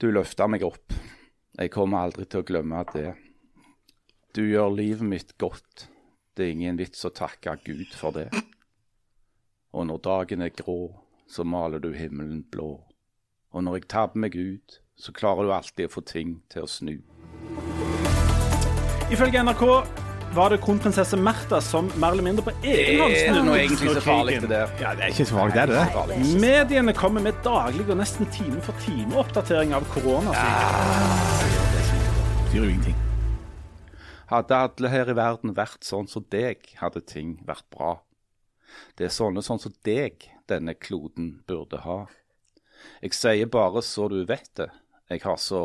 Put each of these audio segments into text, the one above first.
Du løfta meg opp. Jeg kommer aldri til å glemme det. Du gjør livet mitt godt. Det er ingen vits å takke Gud for det. Og når dagen er grå, så maler du himmelen blå. Og når jeg tabber meg ut, så klarer du alltid å få ting til å snu. Ifølge NRK var det kronprinsesse Märtha som mer eller mindre på egen hånd Er det snudde noe egentlig så farlig til det? Ja, det er ikke så farlig, det er det. Mediene kommer med daglig og nesten time for time oppdatering av koronasviket. Ja, det betyr jo ingenting. Hadde alle her i verden vært sånn som deg, hadde ting vært bra. Det er sånne sånn som deg denne kloden burde ha. Jeg sier bare så du vet det, jeg har så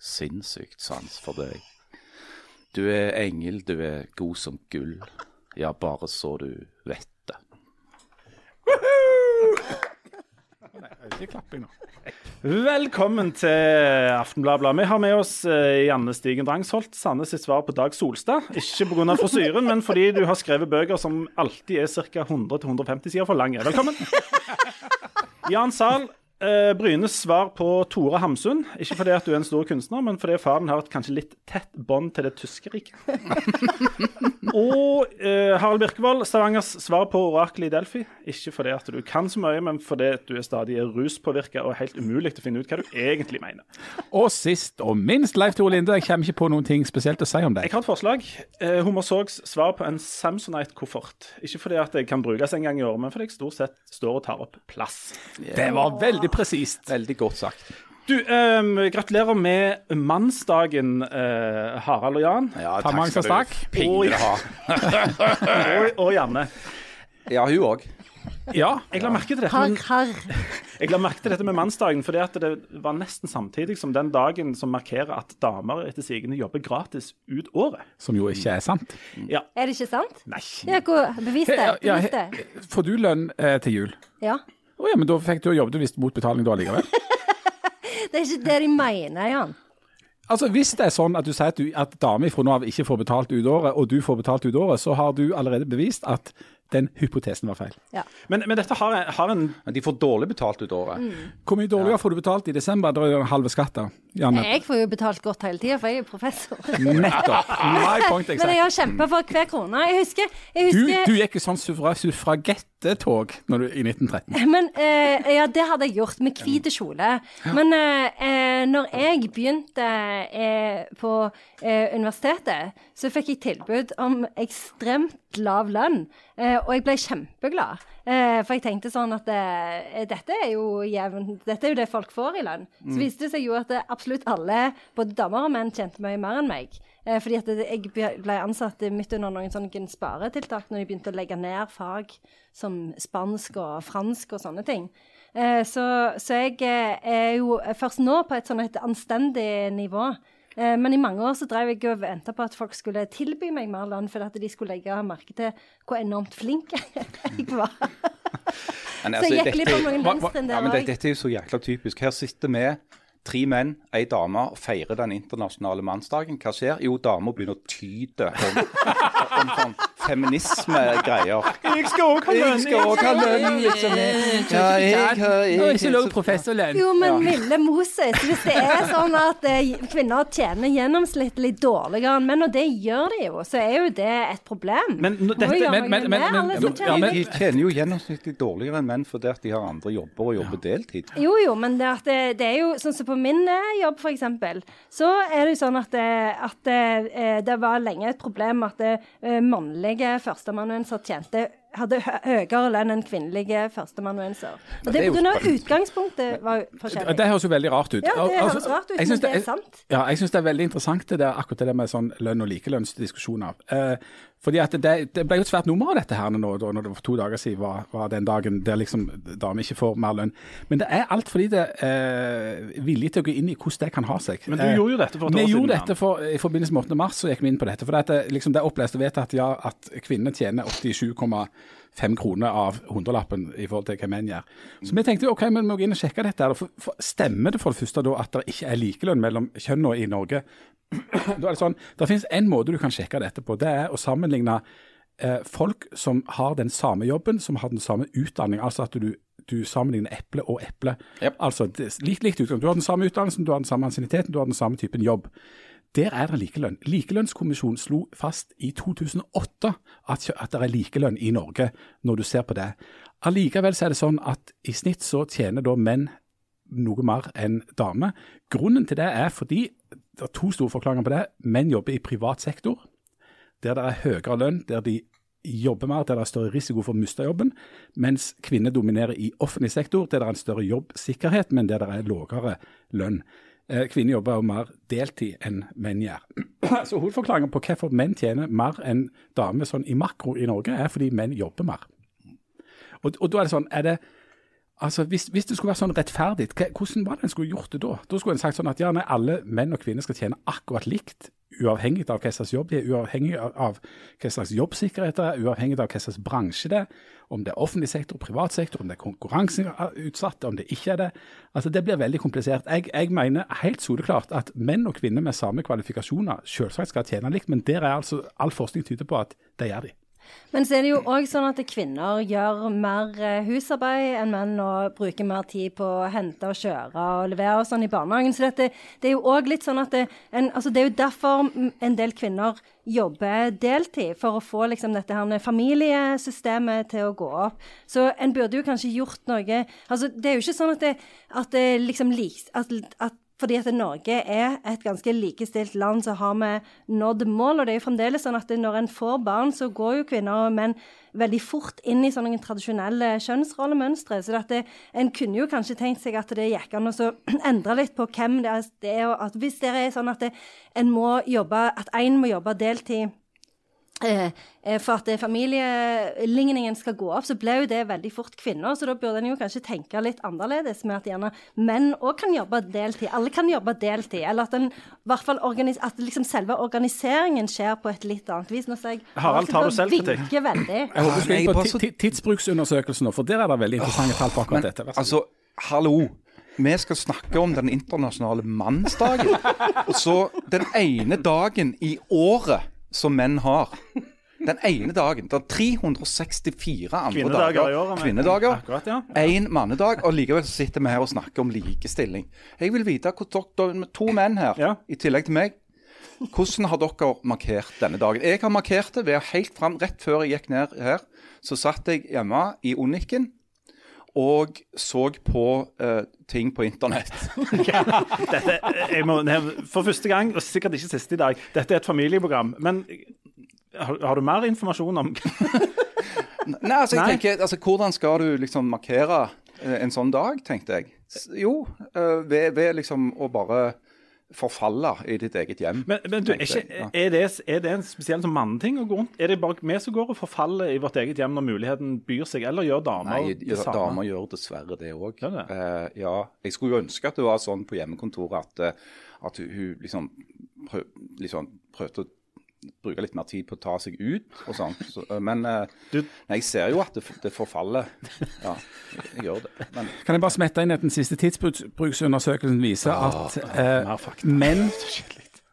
sinnssykt sans for deg. Du er engel, du er god som gull, ja, bare så du vet det. Ikke klapping nå. Velkommen til Aftenbladet. Vi har med oss eh, Janne Stigen Drangsholt, Sandnes sitt svar på Dag Solstad. Ikke pga. frisyren, men fordi du har skrevet bøker som alltid er ca. 100-150 sider for lange. Velkommen. Jan Zahl, eh, Brynes svar på Tore Hamsun. Ikke fordi at du er en stor kunstner, men fordi faren har et kanskje litt tett bånd til det tyske riket. Og eh, Harald Birkevold, Stavangers svar på oraklet i Delphi. Ikke fordi at du kan så mye, men fordi at du er stadig ruspåvirka og helt umulig til å finne ut hva du egentlig mener. Og sist og minst, Leif Tore Linde. Jeg kommer ikke på noen ting spesielt å si om deg. Jeg har et forslag. Eh, Homorsogs svar på en Samsonite-koffert. Ikke fordi at jeg kan brukes en gang i året, men fordi jeg stort sett står og tar opp plass. Det var veldig presist. Veldig godt sagt. Du, um, gratulerer med mannsdagen, uh, Harald og Jan. Ja, Ta takk skal du pingle ha. Og, og Janne. Ja, hun òg. Ja, jeg la merke til dette. Men, jeg la merke til dette med mannsdagen, fordi at det var nesten samtidig som den dagen som markerer at damer etter sigende jobber gratis ut året. Som jo ikke er sant. Ja. Er det ikke sant? Nei. Ja, bevis det. Ja, ja, Får du lønn eh, til jul? Ja. Å ja, men da fikk du jobbet du visst mot betaling da likevel. Det er ikke det de mener, Jan. Altså, Hvis det er sånn at du sier at, du, at damer fra nå av ikke får betalt ut året, og du får betalt ut året, så har du allerede bevist at den hypotesen var feil. Ja. Men, men dette har, har en de får dårlig betalt ut året. Hvor mye dårligere får du betalt i desember? Da er det halve skatt, da. Janne. Jeg får jo betalt godt hele tida, for jeg er jo professor. Nettopp. My point Men jeg har kjempa for hver krone. Jeg husker, jeg Du, husker du gikk i sånn suffragettog i 1913. Men eh, Ja, det hadde jeg gjort, med hvit kjole. Men eh, eh, når jeg begynte eh, på eh, universitetet, så fikk jeg tilbud om ekstremt lav lønn. Eh, og jeg ble kjempeglad. Eh, for jeg tenkte sånn at eh, dette er jo jevn, dette er jo det folk får i lønn. Så viste det seg jo at det absolutt alle, både damer og menn, tjente mye mer enn meg. Eh, fordi at det, jeg ble ansatt midt under noen sånne sparetiltak når de begynte å legge ned fag som spansk og fransk og sånne ting. Eh, så, så jeg eh, er jo først nå på et sånn et anstendig nivå. Eh, men i mange år så drev jeg og venta på at folk skulle tilby meg mer lønn, for at de skulle legge merke til hvor enormt flink jeg var. Men Så jeg gikk litt hva- hva- venstre Ja, men det. Dette er jo så jækla typisk. Her sitter vi, tre menn, ei dame, og feirer den internasjonale mannsdagen. Hva skjer? Jo, dama begynner å tyte om, om sånn feminismegreier. Jeg skal òg ha lønn! skal også ha lønn, liksom. Ja, jeg har jeg, professorlønn. Jo, men Mille Moses, hvis det er sånn at eh, kvinner tjener gjennomsnittlig dårligere enn menn, og det gjør de jo, så er jo det et problem. Men dette- De tjener jo gjennomsnittlig dårligere enn menn fordi at de har andre jobber og jobber deltid. Jo, jo, men det, at det, det er jo sånn som på min eh, jobb, for eksempel, så er det jo sånn at, det, at det, det var lenge et problem at det, eh, mannlige førsteamanuenser tjente hadde høyere lønn enn kvinnelige førsteamanuenser. Og det pga. utgangspunktet var forskjellig. Det høres jo veldig rart ut. Ja, det Altså, høres rart ut, men det er sant. Ja, jeg syns det er veldig interessant det der, akkurat det med sånn lønn- og likelønnsdiskusjoner. Eh, fordi at det, det ble jo et svært nummer av dette her nå, da, når det for to dager siden var, var den dagen der liksom damer ikke får mer lønn. Men det er alt fordi det eh, vilje til å gå inn i hvordan det kan ha seg. Men du Eh, gjorde jo dette for et vi år siden, gjorde dette for, I forbindelse med 8. mars så gikk vi inn på dette. For det, er liksom, det er opplest og vedtatt ja, at kvinner tjener 87,5 kroner av hundrelappen i forhold til hva menn gjør. Så vi tenkte ok, men vi må gå inn og sjekke dette. For, for, stemmer det for det første da at det ikke er likelønn mellom kjønnene i Norge? da er Det sånn, det finnes én måte du kan sjekke dette på. Det er å sammenligne eh, folk som har den samme jobben, som har den samme utdanning. Altså at du, du sammenligner eple og eple. Yep. Altså det, likt, likt utgang. Du har den samme utdannelsen, du har den samme ansienniteten, du har den samme typen jobb. Der er det likelønn. Likelønnskommisjonen slo fast i 2008 at, at det er likelønn i Norge, når du ser på det. Allikevel er det sånn at i snitt så tjener da menn noe mer enn damer. Grunnen til det er fordi det er to store forklaringer på det. Menn jobber i privat sektor, der det er høyere lønn, der de jobber mer, der det er større risiko for å miste jobben, mens kvinner dominerer i offentlig sektor, der det er en større jobbsikkerhet, men der det er lavere lønn. Eh, Kvinner jobber jo mer deltid enn menn gjør. Så Hovedforklaringen på hvorfor menn tjener mer enn damer sånn i makro i Norge, er fordi menn jobber mer. Og, og da er det sånn, er det Altså, hvis, hvis det skulle være sånn rettferdig, hvordan var det en skulle gjort det da? Da skulle en sagt sånn at ja, nei, alle menn og kvinner skal tjene akkurat likt, uavhengig av hva slags jobb de er, uavhengig av, hva slags jobbsikkerhet det er, uavhengig av hva slags bransje det er, om det er offentlig sektor, privat sektor, om det er konkurranseutsatt, om det ikke er det. Altså, Det blir veldig komplisert. Jeg, jeg mener helt soleklart at menn og kvinner med samme kvalifikasjoner selvsagt skal tjene likt, men der er altså all forskning tyder på at det gjør de. Men så er det jo òg sånn at kvinner gjør mer eh, husarbeid enn menn og bruker mer tid på å hente og kjøre og levere og sånn i barnehagen. Så dette, det er jo òg litt sånn at det, en, altså det er jo derfor en del kvinner jobber deltid, for å få liksom dette her familiesystemet til å gå opp. Så en burde jo kanskje gjort noe altså Det er jo ikke sånn at det, at det liksom lik, at, at fordi at Norge er et ganske likestilt land, så har vi nådd mål. Og det er jo fremdeles sånn at når en får barn, så går jo kvinner og menn veldig fort inn i sånne tradisjonelle kjønnsrollemønstre. Så det, en kunne jo kanskje tenkt seg at det gikk an å endre litt på hvem det er. Det er hvis det er sånn at en må jobbe, at én må jobbe deltid for at familieligningen skal gå opp, så ble jo det veldig fort kvinner. Så da burde en jo kanskje tenke litt annerledes med at gjerne menn òg kan jobbe deltid. Alle kan jobbe deltid. Eller at, den, hvert fall at liksom selve organiseringen skjer på et litt annet vis. Nå ser jeg Harald, tar du selvkritikk? Jeg håper du skal inn på tidsbruksundersøkelsen nå, for der er det veldig interessante tall på akkurat dette. Altså, hallo. Vi skal snakke om den internasjonale mannsdagen. Og så den ene dagen i året som menn har. Den ene dagen. Det er 364 andre Kvinnedager dager. i år, men- Kvinnedager. Akkurat, ja. Én mannedag, og likevel sitter vi her og snakker om likestilling. Jeg vil vite hvordan dere, to menn her, Ja. i tillegg til meg, hvordan har dere markert denne dagen? Jeg har markert det ved helt fram, rett før jeg gikk ned her, så satt jeg hjemme i Oniken og så på uh, ting på internett. Dette, jeg må, for første gang, og sikkert ikke siste i dag, dette er et familieprogram. Men har, har du mer informasjon om Nei, altså, jeg Nei. tenker, altså, Hvordan skal du liksom markere eh, en sånn dag, tenkte jeg. Jo, uh, ved, ved liksom å bare forfalle i ditt eget hjem. Men, men du, er, ikke, er, det, er det en spesiell sånn manneting å gå rundt? Er det bare vi som går og forfaller i vårt eget hjem når muligheten byr seg, eller gjør damer Nei, det samme? damer gjør dessverre det òg. Det? ja, jeg skulle jo ønske at det var sånn på hjemmekontoret at, eh, at hun liksom, prøv, liksom prøvde å bruke litt mer tid på å ta seg ut og sånn. Så, eh, men eh, Du- nei, jeg ser jo at det, det forfaller. Ja, jeg gjør det. Men Kan jeg bare smette inn at den siste tidsbruksundersøkelsen viser at eh, mer fakta. menn,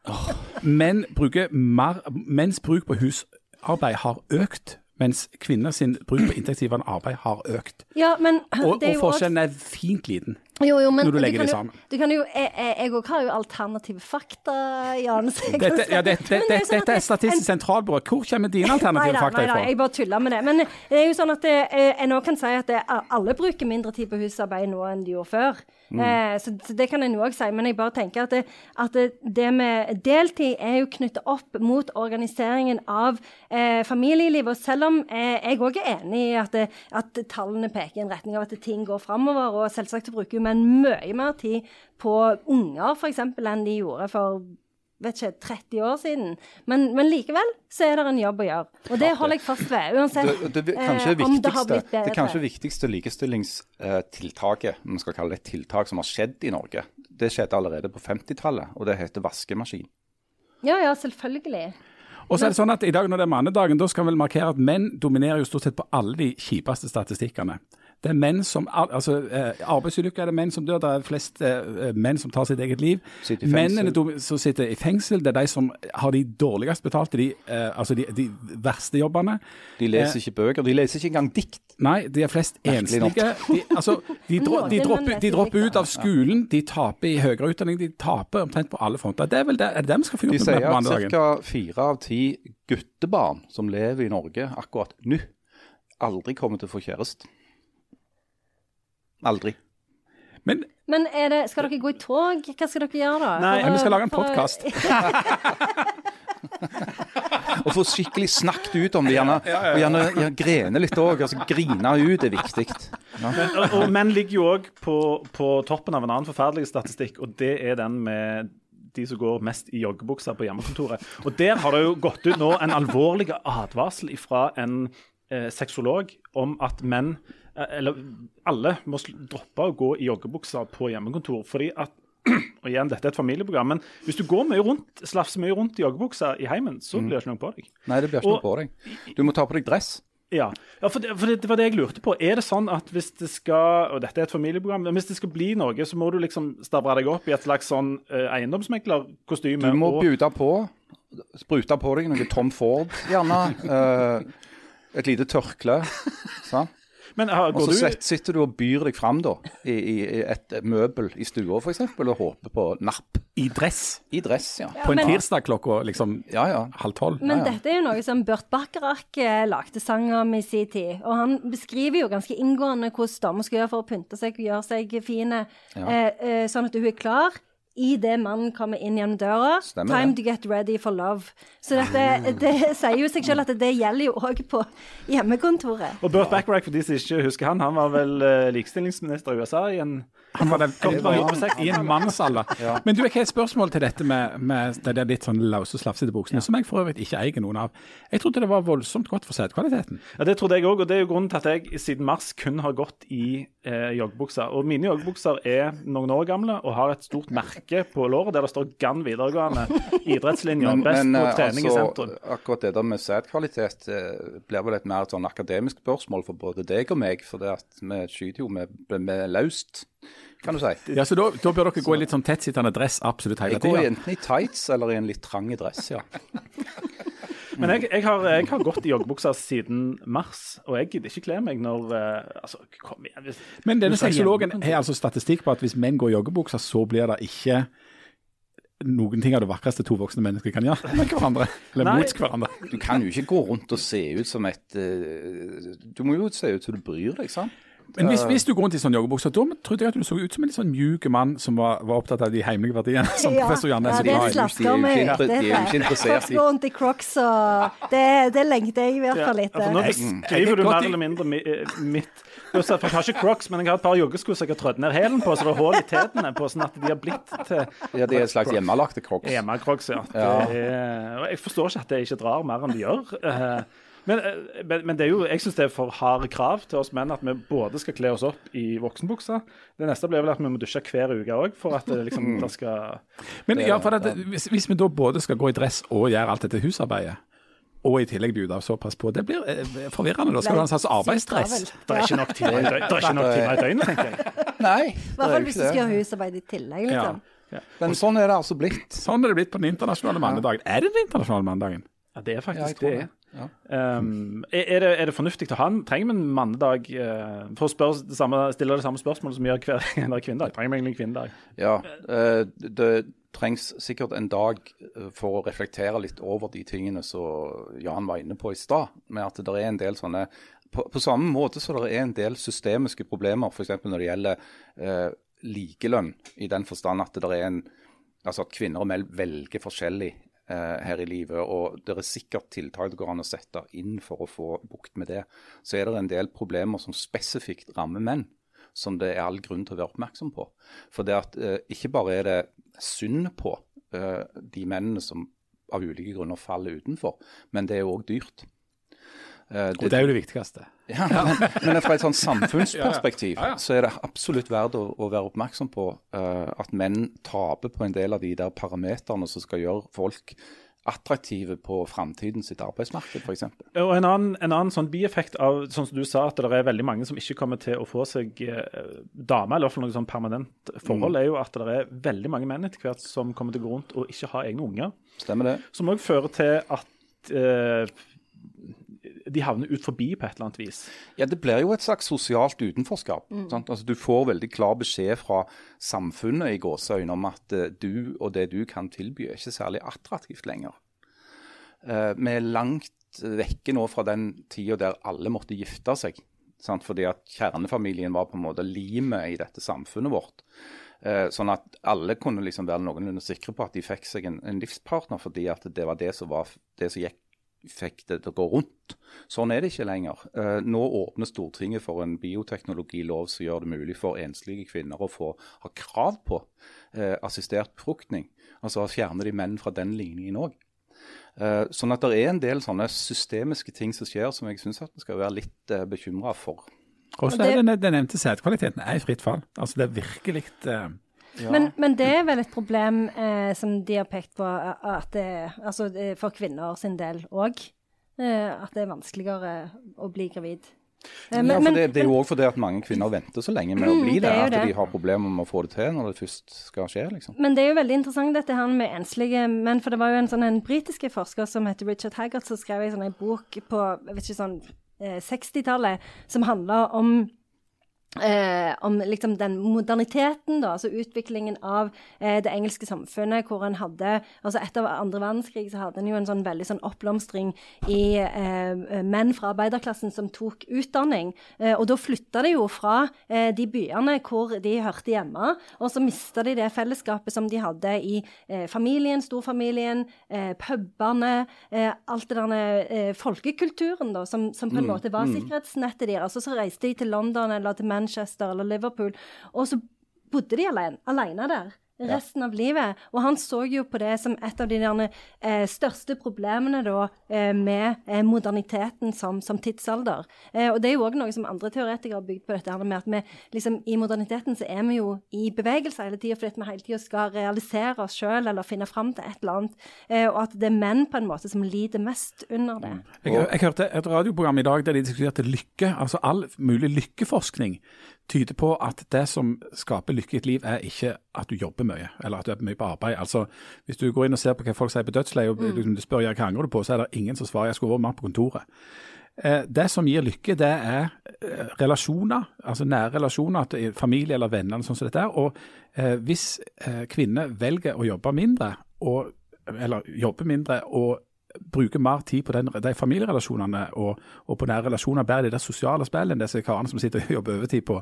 menn bruker mer, menns bruk på husarbeid har økt, mens kvinner sin bruk på inntektsgivende arbeid har økt. Ja, men Og, det er og forskjellen er fint liten. Jo, jo, men når du legger kan det jo- sammen. Du kan jo, jeg jeg- jeg òg har jo alternative fakta, Jan. jeg Dette, ja, det, det, det er sånn dette er Statistisk en- sentralbyrå. Hvor kommer dine alternative fakta ifra? Jeg bare tuller med det. Men det er jo sånn at det, eh, en kan si at alle bruker mindre tid på husarbeid nå enn de gjorde før. Mm. Eh, så, det kan en òg si. Men jeg bare tenker at det, at det, med deltid er jo knyttet opp mot organiseringen av eh, familielivet. Og selv om eh, jeg òg er enig i at, det, at tallene peker i en retning av at ting går framover, og selvsagt bruker menn mye mer tid på unger f.eks. enn de gjorde for vet ikke, 30 år siden. Men, men likevel så er det en jobb å gjøre. Og det holder jeg fast ved, uansett det, det, det, eh, om det har blitt bedre. det kanskje viktigste likestillingstiltaket om vi skal kalle det et tiltak som har skjedd i Norge, det skjedde allerede på 50-tallet, og det heter vaskemaskin. Ja, ja, selvfølgelig. Og så er det sånn at I dag når det er mannedagen, da skal vi vel markere at menn dominerer jo stort sett på alle de kjipeste statistikkene. Det er menn som, altså eh, Arbeidsulykker er det menn som dør, det er flest eh, menn som tar sitt eget liv. Sitter. Mennene som sitter i fengsel, det er de som har de dårligst betalte, de, eh, altså de, de verste jobbene. De leser ikke bøker. De leser ikke engang dikt. Nei, de er flest enslige. De, altså, de, dro, de, dropper, de dropper ut av skolen, de taper i høyere utdanning, de taper omtrent på alle fronter. Det er vel det, er det vi skal få De gjort sier med på at ca. fire av ti guttebarn som lever i Norge akkurat nå, aldri kommer til å få kjæreste. Aldri. Men Men er det, skal dere gå i tog? Hva skal dere gjøre da? Nei, For vi skal lage en podkast. Å få skikkelig snakket ut om det, gjerne, og gjerne, gjerne grene litt òg. Altså, grine ut er viktig. Og, og menn ligger jo òg på, på toppen av en annen forferdelig statistikk, og det er den med de som går mest i joggebukser på hjemmekontoret. Og Der har det jo gått ut nå en alvorlig advarsel fra en eh, sexolog om at menn, eller alle, må droppe å gå i joggebukser på hjemmekontor. fordi at og igjen, dette er et familieprogram, men hvis du går mye rundt, slafser mye rundt i joggebukser i heimen, så blir det ikke noe på deg. Nei, det blir ikke Og- noe på deg. Du må ta på deg dress. Ja, ja for, det, for det, var det jeg lurte på. Er det sånn at hvis det skal og dette er et familieprogram, men hvis det skal bli noe, så må du liksom stabre deg opp i et slags sånn uh, eiendomsmeglerkostyme? Du må og- bjude på. Sprute på deg noe Tom Ford, gjerne. uh, et lite tørkle. Sant? Men har, Og så du sitter du og byr deg fram da, i, i i et møbel i stua f.eks., og håper på napp. i dress I dress, ja. på en men- tirsdag klokka liksom Ja, ja. halv tolv. Men dette er jo noe som Burt Bacharach eh, lagde sang om i sin tid. Og han beskriver jo ganske inngående hvordan damer skal gjøre for å pynte seg og gjøre seg fine, eh, eh, sånn at hun er klar i det mannen kommer inn gjennom døra. Stemmer Time det. to get ready for love. Så dette, det sier jo seg selv at det gjelder jo òg på hjemmekontoret. Og Burt Bacharach, for de som ikke husker han, han var vel eh, likestillingsminister i USA i en Han var der Godt var han. i en mannsalder. Men du, jeg har et spørsmål til dette med, med de der litt sånn lause, slafsete buksene, som jeg for øvrig ikke eier noen av. Jeg trodde det var voldsomt godt for sædkvaliteten. Ja, Det trodde jeg òg, og det er jo grunnen til at jeg siden mars kun har gått i eh, joggebukser. Og mine joggebukser er noen år gamle og har et stort merke på låret der det står Gann videregående idrettslinja. Best på trening trening i sentrum. akkurat det der med sædkvalitet eh, blir vel et mer et sånn akademisk spørsmål for både deg og meg. For det at vi skyter jo med, med laust, kan du si. Ja, så da, da bør dere gå i litt sånn tettsittende dress absolutt hele Jeg går tida. enten i tights eller i en litt trang dress, ja. Men jeg, jeg, har, jeg har gått i joggebuksa siden mars, og jeg gidder ikke kle meg når eh, Altså, kom igjen. Hvis, Men denne sexologen har altså statistikk på at hvis menn går i joggebuksa, så blir det ikke noen ting av det vakreste to voksne mennesker kan gjøre med hverandre. Eller Nei. mot hverandre. Du kan jo ikke gå rundt og se ut som et eh, Du må jo se ut som du bryr deg, sant? Men hvis, hvis du går rundt i sånn joggebukse, da trodde jeg at du så ut som en litt sånn mjuk mann som var, var opptatt av de heimelige verdiene, som professor Janne er ja, så det glad i. slasker meg. De er jo ikke- de er jo ikke interessert i- Crocs går rundt i crocs, og det, det lengter jeg i hvert fall Ja, nå etter. Jeg- beskriver jeg du er mer eller mindre mi, eh, mitt Jeg har ikke Crocs, men jeg har et par joggesko som jeg har trødd ned hælen på, så det er hull i tærne på, sånn at de har blitt til Ja, Det er en slags hjemmelagte crocs. Hjemmelagte crocs, Ja. Ja. Det er, og jeg forstår ikke at det ikke drar mer enn de gjør. Men, eh, men, men det er jo, jeg syns det er for harde krav til oss menn at vi både skal kle oss opp i voksenbukser. Det neste blir vel at vi må dusje hver uke òg, for at det liksom det skal Men ja, for at, hvis, hvis vi da både skal gå i dress og gjøre alt dette husarbeidet, og i tillegg bjude såpass på, det blir eh, forvirrende. Da skal du ha en slags arbeidsstress. Det er ikke nok timer i døgnet, det er tenker jeg. Nei, I hvert fall hvis du skal gjøre husarbeid i tillegg, liksom. men sånn er det altså blitt. Sånn er det blitt på den internasjonale mannedagen. Er det den internasjonale mannedagen? Ja, det er Ja, faktisk det. Ja. Um, er, det, er det fornuftig å ha en Trenger vi en mannedag uh, for å spørre det samme, stille det samme spørsmålet som vi gjør hver kvinnedag? Trenger vi egentlig en kvinnedag? Ja, uh, det trengs sikkert en dag eh, for å reflektere litt over de tingene som Jan var inne på i stad. Med at det er en del sånne På, på samme måte så det er en del systemiske problemer, f.eks. når det gjelder uh, likelønn, i den forstand at det er en Altså at kvinner og menn velger forskjellig eh, her i livet, og det er sikkert tiltak det går an å sette inn for å få bukt med det. Så er det en del problemer som spesifikt rammer menn, som det er all grunn til å være oppmerksom på. For det at eh, ikke bare er det synd på eh, de mennene som av ulike grunner faller utenfor, men det er òg dyrt. Eh, Og det er jo det viktigste. ja, men, men fra et sånn samfunnsperspektiv Ja, ja. så er det absolutt verdt å, å være oppmerksom på uh, at menn taper på en del av de der parameterne som skal gjøre folk attraktive på framtidens arbeidsmarked, f.eks. Og en annen, en annen sånn bieffekt av sånn som du sa, at det er veldig mange som ikke kommer til å få seg eh, dame, eller i hvert fall noe sånn permanent forhold, er jo at det er veldig mange menn etter hvert som kommer til å gå rundt og ikke ha egne unger. Stemmer det? Som òg fører til at eh, de havner ut forbi på et eller annet vis. Ja, Det blir jo et slags sosialt utenforskap. sant? Altså, Du får veldig klar beskjed fra samfunnet i gåseøyne om at uh, du og det du kan tilby, er ikke særlig attraktivt lenger. Uh, vi er langt vekke nå fra den tida der alle måtte gifte seg. Sant? Fordi at kjernefamilien var på en måte limet i dette samfunnet vårt. Eh, sånn at alle kunne liksom være noenlunde sikre på at de fikk seg en, en livspartner, fordi at det var det som, var, det som gikk, fikk det til å gå rundt. Sånn er det ikke lenger. Eh, nå åpner Stortinget for en bioteknologilov som gjør det mulig for enslige kvinner å få ha krav på eh, assistert befruktning. Altså fjerner de menn fra den ligningen òg. Eh, sånn at det er en del sånne systemiske ting som skjer som jeg syns vi skal være litt eh, bekymra for. Og så er det den nevnte sædkvaliteten er i fritt fall. Altså det er virkelig eh, Men, men det er vel et problem eh, som de har pekt på, at det, altså for kvinner sin del òg. Eh, at det er vanskeligere å bli gravid. Eh, ja, for det, det er jo òg fordi at mange kvinner venter så lenge med å bli Mm, det det, er at det. de har problemer med å få det til når det først skal skje. liksom. Men det er jo veldig interessant dette her med enslige menn. For det var jo en sånn en britiske forsker som heter Richard Haggart, som skrev en sånn en bok på jeg vet ikke, sånn eh, 60-tallet som handla om Eh, om liksom den moderniteten, da, altså utviklingen av eh, det engelske samfunnet, hvor en hadde altså Etter andre verdenskrig så hadde en jo en sånn veldig sånn oppblomstring i eh, menn fra arbeiderklassen som tok utdanning. Eh, og da flytta de jo fra eh, de byene hvor de hørte hjemme, og så mista de det fellesskapet som de hadde i eh, familien, storfamilien, eh, pubene, alt det der folkekulturen, da, som, som på en måte var sikkerhetsnettet deres. Og så reiste de til London eller til Manchester eller Liverpool, og så bodde de alene, alene der. Resten av livet. Og han så jo på det som et av de derne, eh, største problemene da, eh, med eh, moderniteten som, som tidsalder. Eh, og det er jo òg noe som andre teoretikere har bygd på dette med at vi liksom, i moderniteten så er vi jo i bevegelse hele tida fordi vi hele tida skal realisere oss sjøl eller finne fram til et eller annet. Eh, og at det er menn på en måte som lider mest under det. Jeg, jeg hørte et radioprogram i dag der de diskuterte lykke. altså All mulig lykkeforskning tyder på at det som skaper lykke i et liv, er ikke at du jobber mye, eller at du er mye på arbeid. Altså, Hvis du går inn og ser på hva folk sier på dødsleiet, og liksom, du spør ja, hva angrer du på, så er det ingen som svarer jeg skulle vært mer på kontoret. Eh, Det som gir lykke, det er eh, relasjoner, altså nære relasjoner til familie eller venner. sånn som dette er. Og eh, hvis eh, kvinner velger å jobbe mindre, og, eller jobbe mindre og bruke mer tid på den, de familierelasjonene og, og på nære relasjoner, bare det der sosiale spillet enn disse karene som sitter og jobber overtid på,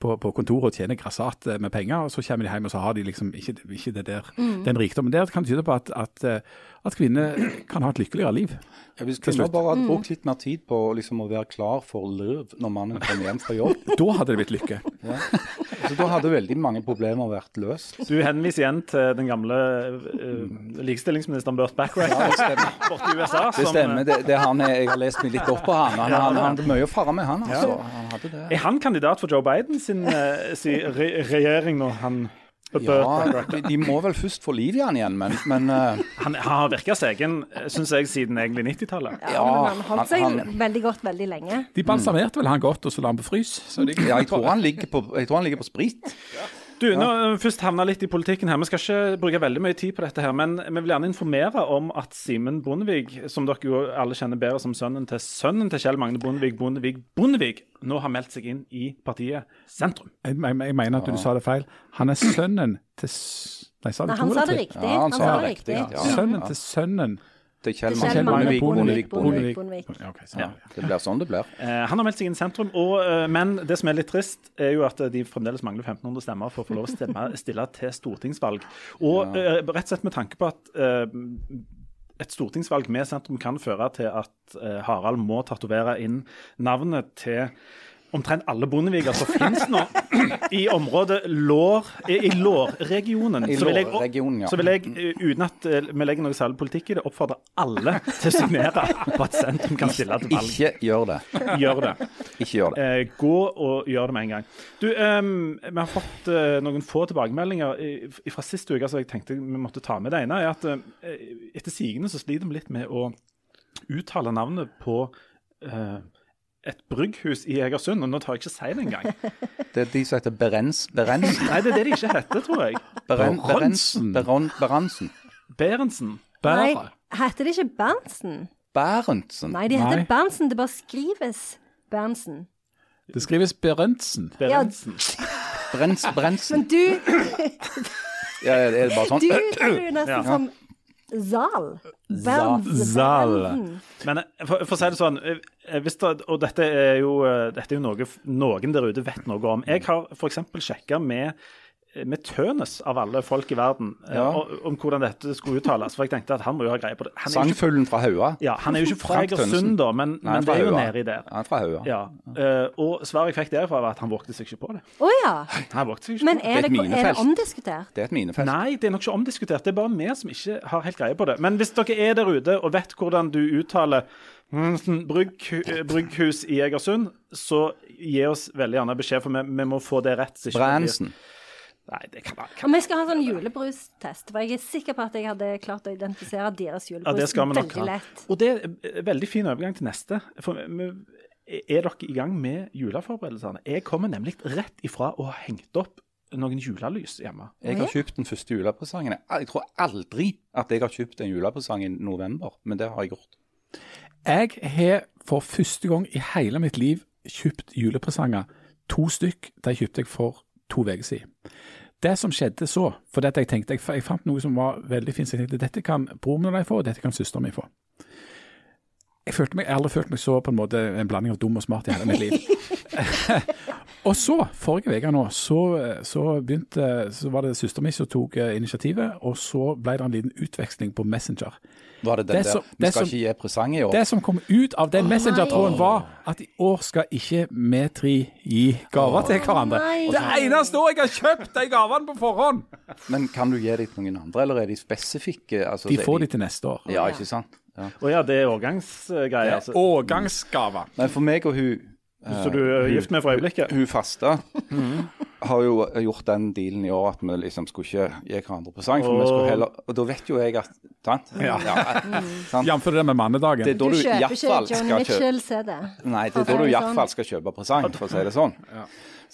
på, på kontoret og tjener grassat eh, med penger, og så kommer de hjem og så har de liksom ikke, ikke det der, den rikdommen Det kan tyde på at, at, eh, at kvinner kan ha et lykkeligere liv. Ja, hvis skulle bare hadde brukt litt mer tid på liksom, å være klar for løv når mannen kommer hjem fra jobb, Da hadde det blitt lykke. ja. så da hadde veldig mange problemer vært løst. Du henviser igjen til den gamle uh, likestillingsministeren Burt Backrack Ja, borte i USA. Det som, stemmer. Det, det han er, jeg har lest meg litt opp på han. Han, han, han hadde mye å fare med, han. altså. Han hadde det. Er han kandidat for Joe Biden sin, eh, sin re regjering når han Ja, de, de må vel først få liv i han igjen, men, men uh... Han, han har virka seg egen, syns jeg, siden egentlig 90-tallet. Ja, Ja, men han holdt seg han- han- veldig godt veldig lenge. De balsamerte vel han godt, og så la han på frys. Så de, ja, jeg, tror han ligger på, jeg tror han ligger på sprit. Du, nå eh, først havna litt i politikken her. Vi skal ikke bruke veldig mye tid på dette, her, men vi vil gjerne informere om at Simen Bondevik, som dere jo alle kjenner bedre som sønnen til sønnen til Kjell Magne Bondevik, Bondevik Bondevik, nå har meldt seg inn i partiet Sentrum. jeg, jeg, jeg mener at du sa det feil. Han er sønnen til s- Nei, sa du Nei, han sa det riktig. Ja, han sa det riktig. ja. Sønnen til sønnen Til Kjell Magne Bondevik. Ja. Ja. Det blir sånn det blir. Eh, han har meldt seg inn i sentrum, og, eh, men det som er litt trist, er jo at eh, de fremdeles mangler 1500 stemmer for å få lov å stemme, stille til stortingsvalg. Og eh, rett og slett med tanke på at eh, et stortingsvalg med sentrum kan føre til at Harald må tatovere inn navnet til omtrent alle bondeviger som finnes nå i området Lår, i, i Lårregionen. I Så vil jeg- Lårregionen, ja. Så vil jeg, eh, uten at eh, vi legger noe særlig politikk i det, oppfordre alle til å signere på at sentrum kan stille til valg. Ikke gjør det. Gjør det. Ikke gjør det. Eh, gå og gjør det med en gang. Du, ehm, Vi har fått eh, noen få tilbakemeldinger i- fra sist uke så jeg tenkte vi måtte ta med. Det ene er at eh, etter sigende så sliter vi litt med å uttale navnet på eh, et brygghus i Egersund, og nå tar jeg ikke si det engang. Det er de som heter Berens, Berensen. Nei, det er det de ikke heter, tror jeg. Beren, Berensen. Berensen. Beron, Berensen. Berentsen. Nei, heter det ikke Berntsen? Berentsen. Nei, de heter Nei. Berntsen. Det bare skrives Berntsen. Det skrives Berentsen. Berentsen. Brens, Brensen. Men du, Ja, er det bare sånn? du du nesten Ja. som Zal. Zal. Men eh, for, for å si det sånn, eh, hvis det, og dette er jo, eh, dette er jo noe noen der ute vet noe om. Jeg har f.eks. sjekka med med Tønes, av alle folk i verden, eh, Ja. om, om hvordan dette skulle uttales. For jeg tenkte at han må jo ha greie på det. Han er jo ikke, Sangfuglen fra Haua. ja, han er jo ikke fra Egersund, da, men, Nei, men det er jo Haua. nedi der. Han er fra Haua. Ja, Uh, Og svaret jeg fikk derfra, var at han vågte seg ikke på det. Å ja. Han vågte seg ikke Men er Det er det, er det omdiskutert? Det er et minefelt. Nei, det er nok ikke omdiskutert. Det er bare vi som ikke har helt greie på det. Men hvis dere er der ute og vet hvordan du uttaler mm, brygg, brygghus i Egersund, så gi oss veldig gjerne beskjed, for vi, vi må få det rett. Bransen. Nei, det kan, kan. Om vi skal ha en sånn julebrustest, for jeg er sikker på at jeg hadde klart å identifisere deres Ja, julebrus det skal veldig ha. lett. Og det er en veldig fin overgang til neste. For er dere i gang med juleforberedelsene? Jeg kommer nemlig rett ifra å ha hengt opp noen julelys hjemme. Jeg har kjøpt den første julepresangen. Jeg tror aldri at jeg har kjøpt en julepresang i november, men det har jeg gjort. Jeg har for første gang i hele mitt liv kjøpt julepresanger. To stykk. De kjøpte jeg for to uker siden. Det som skjedde så, for dette jeg tenkte, jeg, fant noe som var veldig fint, så jeg tenkte dette kan broren min få, og dette kan søsteren min få. Jeg, følte meg, jeg har aldri følt meg så på en måte en blanding av dum og smart i hele mitt liv. og så, forrige uke nå, så, så begynte, så var det søsteren min som tok eh, initiativet, og så ble det en liten utveksling på Messenger. Var det den Det der Vi skal som- ikke gi presang i år? Det som kom ut av den Messenger-tråden var at i år skal ikke vi tre gi gaver til hverandre. nei. Det eneste år jeg har kjøpt de gavene på forhånd! Men kan du gi dem til noen andre, eller er de spesifikke? Altså, De får de til neste år. Ja, ikke sant? Ja. Å ja, det er årgangsgreier. Altså. Årgangsgaver. Men for meg og hun Så du er gift med for øyeblikket? Hun faste har jo gjort den dealen i år at vi liksom skulle ikke gi hverandre presang. For vi skulle heller, og da vet jo jeg at Sant? Ja. ja Jf. det med mannedagen. Det er da Du du kjøper ikke iallfall John skal kjøpe Mitchell-CD. Nei, det er da du iallfall skal kjøpe presang, for å si det sånn.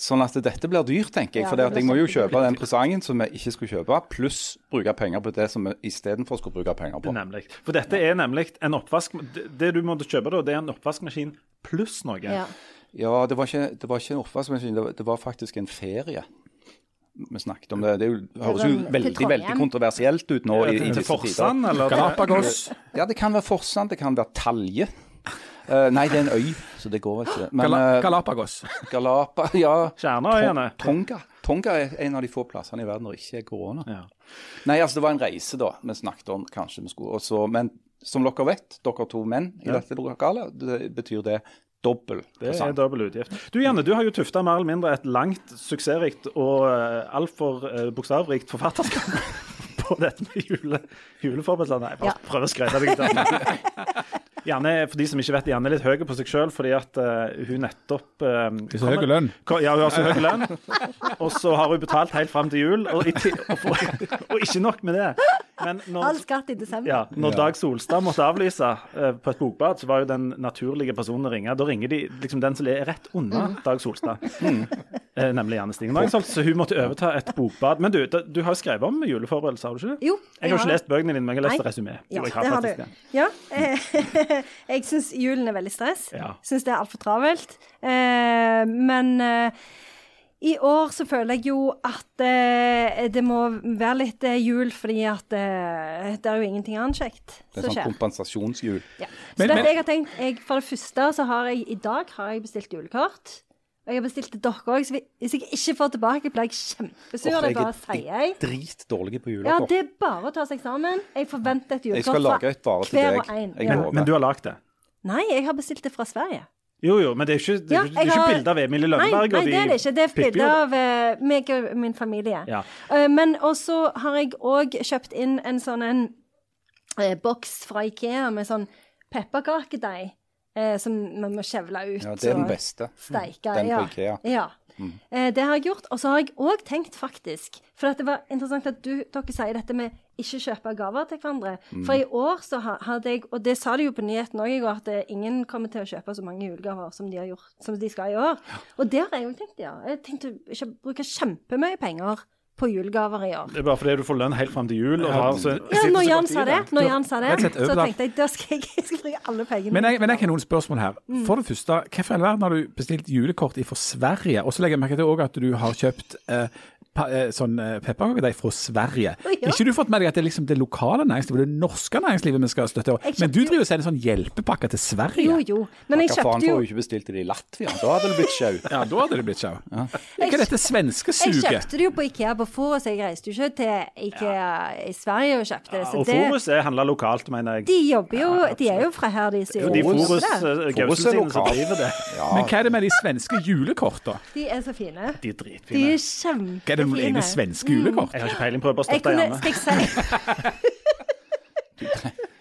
Sånn at dette blir dyrt, tenker jeg. Ja, For det jeg må jo kjøpe den presangen som vi ikke skulle kjøpe, pluss bruke penger på det som vi istedenfor skulle bruke penger på. Nemlig. For dette er nemlig en oppvask... Det, det du måtte kjøpe da, det er en oppvaskmaskin pluss noe. Ja. Ja, det var ikke, det var ikke en oppvaskmaskin, det, var- det var faktisk en ferie. Vi snakket om det. Det høres jo veldig veldig kontroversielt ut nå i, i disse tider. Forsand, eller? Galapagos. Ja, det kan være Forsand, det kan være Talje. Uh, nei, det er en øy, så det går ikke. Men Gala eh, Galapagos. Galapa Ja. Kjerneøyene. Tonga. Tonga er en av de få plassene i verden der det ikke er korona. Ja. Nei, altså det var en reise da vi snakket om kanskje vi skulle. også, men som dere vet, dere to menn i dette lokalet, det betyr det dobbel Det er dobbel utgift. Du Janne, du har jo tufta mer eller mindre et langt, suksessrikt og uh, altfor uh, bokstavrikt forfatterskap på dette med jule, juleforberedelser. Nei, bare Ja. prøv å skryte deg litt. Janne, for de som ikke vet, Janne er litt høy på seg sjøl fordi at uh, hun nettopp uh, så høy lønn. Ja, hun har så høy lønn. Og så har hun betalt helt fram til jul, og, i og, for, og ikke nok med det. Men når, All skatt i desember. ja, når Dag Solstad måtte avlyse uh, på et bokbad, så var jo den naturlige personen å ringe. Da ringer de liksom den som er rett unna Dag Solstad, eh, nemlig Janne Stigen Drangsholt. Så hun måtte overta et bokbad. Men du, da, du har jo skrevet om juleforberedelser, har du ikke det? Jo, Jeg har ikke lest bøkene dine, men jeg har lest Nei. resymé. Ja, Jo, jeg det har du. det. Ja. eh, jeg syns julen er veldig stress. Ja. Syns det er altfor travelt. Uh, men i år så føler jeg jo at eh, det må være litt eh, jul, fordi at eh, det er jo ingenting annet kjekt som skjer. Det er sånn skjer. kompensasjonsjul. Ja. Så Men- men- jeg har tenkt, jeg, For det første så har jeg i dag har jeg bestilt julekort. Og jeg har bestilt til dere òg, så hvis jeg ikke får tilbake, blir jeg kjempesur. Åh, det bare sier jeg. dritdårlig på Ja, det er bare å ta seg sammen. Jeg forventer et julekort til hver og en. Men, Men du har lagd det? Nei, jeg har bestilt det fra Sverige. Jo, jo, men det er ikke, det er, ikke- ikke har- bilde av Emilie Lønneberg nei, og de det er det ikke. Det er bilde av eh, meg og min familie. Ja. Eh, men også har jeg òg kjøpt inn en sånn en eh, boks fra Ikea med sånn pepperkakedeig eh, som man må kjevle ut Ja, det er den beste. steike. Den på ja. Ikea. Ja. Eh, det har jeg gjort. Og så har jeg òg tenkt, faktisk For at det var interessant at du, dere sier dette med ikke kjøpe gaver til hverandre. For i år så hadde jeg Og det sa de jo på nyheten òg i går, at eh, ingen kommer til å kjøpe så mange julegaver som de, har gjort, som de skal i år. Og det har jeg òg tenkt, ja. Jeg tenkte ikke bruke kjempemye penger på julegaver i år. Det er bare fordi du får lønn helt fram til jul. Og har, så, Ja, når Jan sa det, når Jan sa det, så tenkte jeg da skal jeg, jeg skal bruke alle pengene. Men jeg, men jeg har noen spørsmål her. For det første, hvorfor i all verden har du bestilt julekort fra Sverige? Og så legger jeg merke til også at du har kjøpt eh, sånn eh, pepperkakedeig fra Sverige. Ja. Ikke du fått med deg at det er liksom det lokale næringslivet, det norske næringslivet vi skal støtte? Men du driver jo- og sender sånn hjelpepakke til Sverige? Jo, jo. Men jeg Hva faen kjøpte får jo du ikke bestilt det i Latvia? Da hadde det blitt sjau. Ja, da hadde det blitt sjau. Hva er dette svenske Jeg kjøpte det jo på Ikea på Forus. Jeg reiste jo ikke til Ikea i Sverige og kjøpte det. Så Og Forus er handla lokalt, mener jeg. de jobber jo De er jo fra her, de sier. Jo, de Forus, eh, Forus er lokalt. Men hva er det med de svenske julekortene? De er så fine. De er De er. Er det noen egne svenske julekort? Jeg har ikke peiling det, bare å støtte hjemme. skal jeg si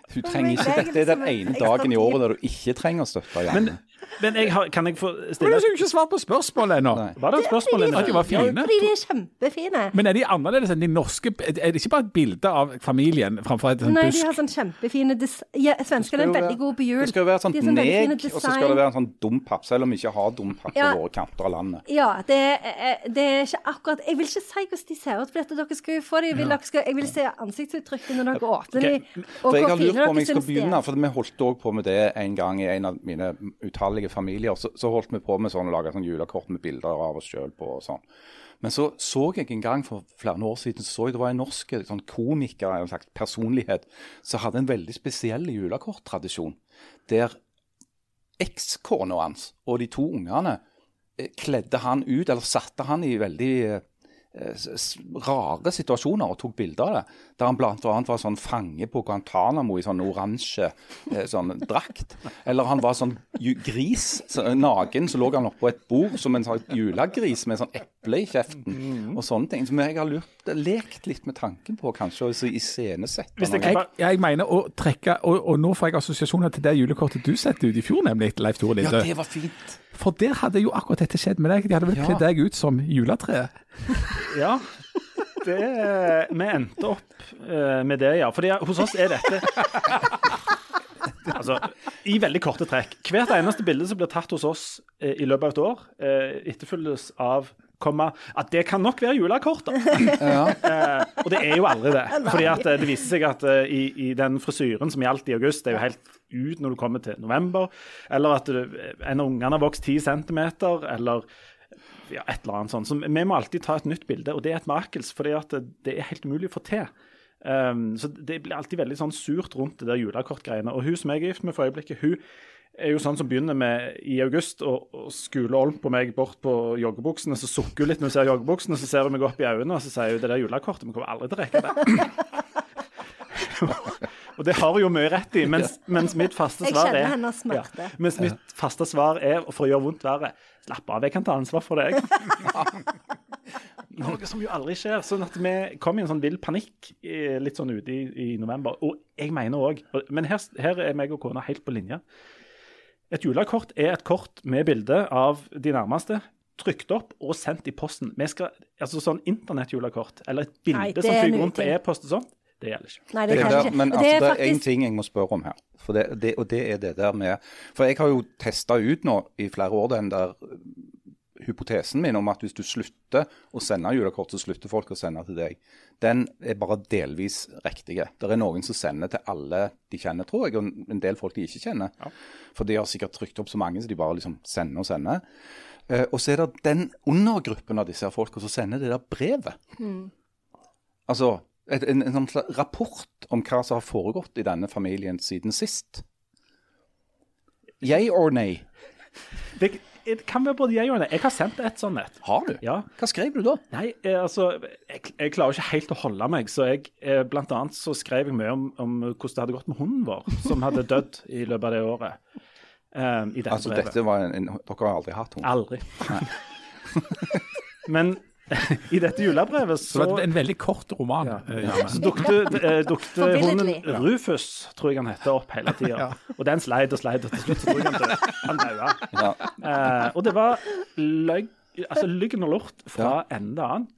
Du trenger ikke dette. Det er den ene dagen i året der du ikke trenger støtte. Janne. Men jeg har, kan jeg få stille Men du har ikke svart på spørsmålet ennå. Var det et spørsmål? At de var fine? fordi de er kjempefine. Men er de annerledes enn de norske? Er det ikke bare et bilde av familien framfor et sånt Nei, de har sånn kjempefine des ja, Svenskene er veldig gode på jul. Det skal jo være sånn veldig neg, og så skal det være en sånn dompapp, selv om vi ikke har dompapp på Ja. våre kanter av landet. Ja, det, er- det er ikke akkurat Jeg vil ikke si hvordan de ser ut, for dette, dere skal jo få dem. Jeg vil, dere skal, jeg vil se ansiktsuttrykket når dere åpner dem. For jeg har lurt på om jeg skal begynne, for vi holdt òg på med det en gang i en av mine utallige familier. Så, så holdt vi på med sånn å lage sånn julekort med bilder av oss sjøl på og sånn. Men så så jeg en gang for flere år siden så jeg det var en norsk sånn komiker, en slags personlighet, som hadde en veldig spesiell julekorttradisjon. Der ekskona hans og de to ungene eh, kledde han ut, eller satte han i veldig eh, rare situasjoner og tok bilder av det. Der han annet var sånn fange på Guantánamo i sånn oransje eh, sånn drakt. Eller han var sånn gris, så, naken, så lå han oppå et bord som en sånn julegris med sånn eple i kjeften og sånne ting. Som jeg har lurt, lekt litt med tanken på, kanskje, å iscenesette jeg. Jeg, mener å trekke, og, og nå får jeg assosiasjoner til det julekortet du sendte ut i fjor, nemlig, Leif Tore Ja, det var fint. For der hadde jo akkurat dette skjedd med deg. De hadde vel Ja. kledd deg ut som juletreet? Ja. Det, vi endte opp eh, med det, ja. Fordi hos oss er dette Altså, I veldig korte trekk. Hvert eneste bilde som blir tatt hos oss eh, i løpet av et år, eh, etterfylles av komma, at det kan nok være julekort. da. Eh, og det er jo aldri det. Fordi at eh, det viser seg at eh, i, i den frisyren som gjaldt i august, det er jo helt ut når du kommer til november, eller at du, en av ungene har vokst 10 centimeter, eller ja, et eller annet sånt. Så vi må alltid ta et nytt bilde, og det er et makels, fordi at det, er helt umulig å få til. Um, så det blir alltid veldig sånn surt rundt det der julekortgreiene. Og hun som jeg er gift med for øyeblikket, hun er jo sånn som begynner med i august og, skule olm på meg bort på joggebuksene. Så sukker hun litt når hun ser joggebuksene, så ser hun meg opp i øynene og så sier hun det der julekortet, vi kommer aldri til å rekke det. og det har hun jo mye rett i, mens, mens mitt faste svar er hennes. Ja, mens mitt faste svar er, for å gjøre vondt verre, slapp av, jeg kan ta ansvar for deg. Noe som jo aldri skjer. sånn at Vi kom i en sånn vill panikk eh, litt sånn ute i, i november. Og jeg mener òg Men her, her er meg og kona helt på linje. Et julekort er et kort med bilde av de nærmeste. Trykt opp og sendt i posten. Vi skal, altså sånn Internettjulekort eller et bilde Nei, som er flyr rundt på e-post og sånt, det gjelder ikke. Nei, det Det der, ikke. men altså, det det er en én faktisk ting jeg må spørre om her. For det, det, og det er det der med For jeg har jo testa ut nå i flere år den der uh, hypotesen min om at hvis du slutter å sende julekort, så slutter folk å sende til deg. Den er bare delvis riktig. Det er noen som sender til alle de kjenner, tror jeg, og en del folk de ikke kjenner. For de har sikkert trykt opp så mange så de bare liksom sender og sender. Uh, og så er det den undergruppen av disse folka som sender det der brevet. Altså et, en, en sånn slags rapport om hva som har foregått i denne familien siden sist. Yay or nay? Det, det kan være både jeg og nei. Jeg har sendt et sånt et. Har du? Ja. Hva skrev du da? Nei, eh, altså jeg, jeg klarer ikke helt å holde meg, så jeg eh, blant annet så skrev jeg mye om, om hvordan det hadde gått med hunden vår, som hadde dødd i løpet av det året. Um, Altså, brevet. dette var en, en, Dere har aldri hatt hund? Aldri. Men i dette julebrevet Så så, det en veldig kort roman. Ja. Janne. så dukte, eh, dukte hunden Rufus, tror jeg han heter, opp hele tida. Og den sleit og sleit, og til slutt så tror jeg han døde. Han daua. Ja. Eh, og det var løgn altså lyggen og lort fra ende til annen.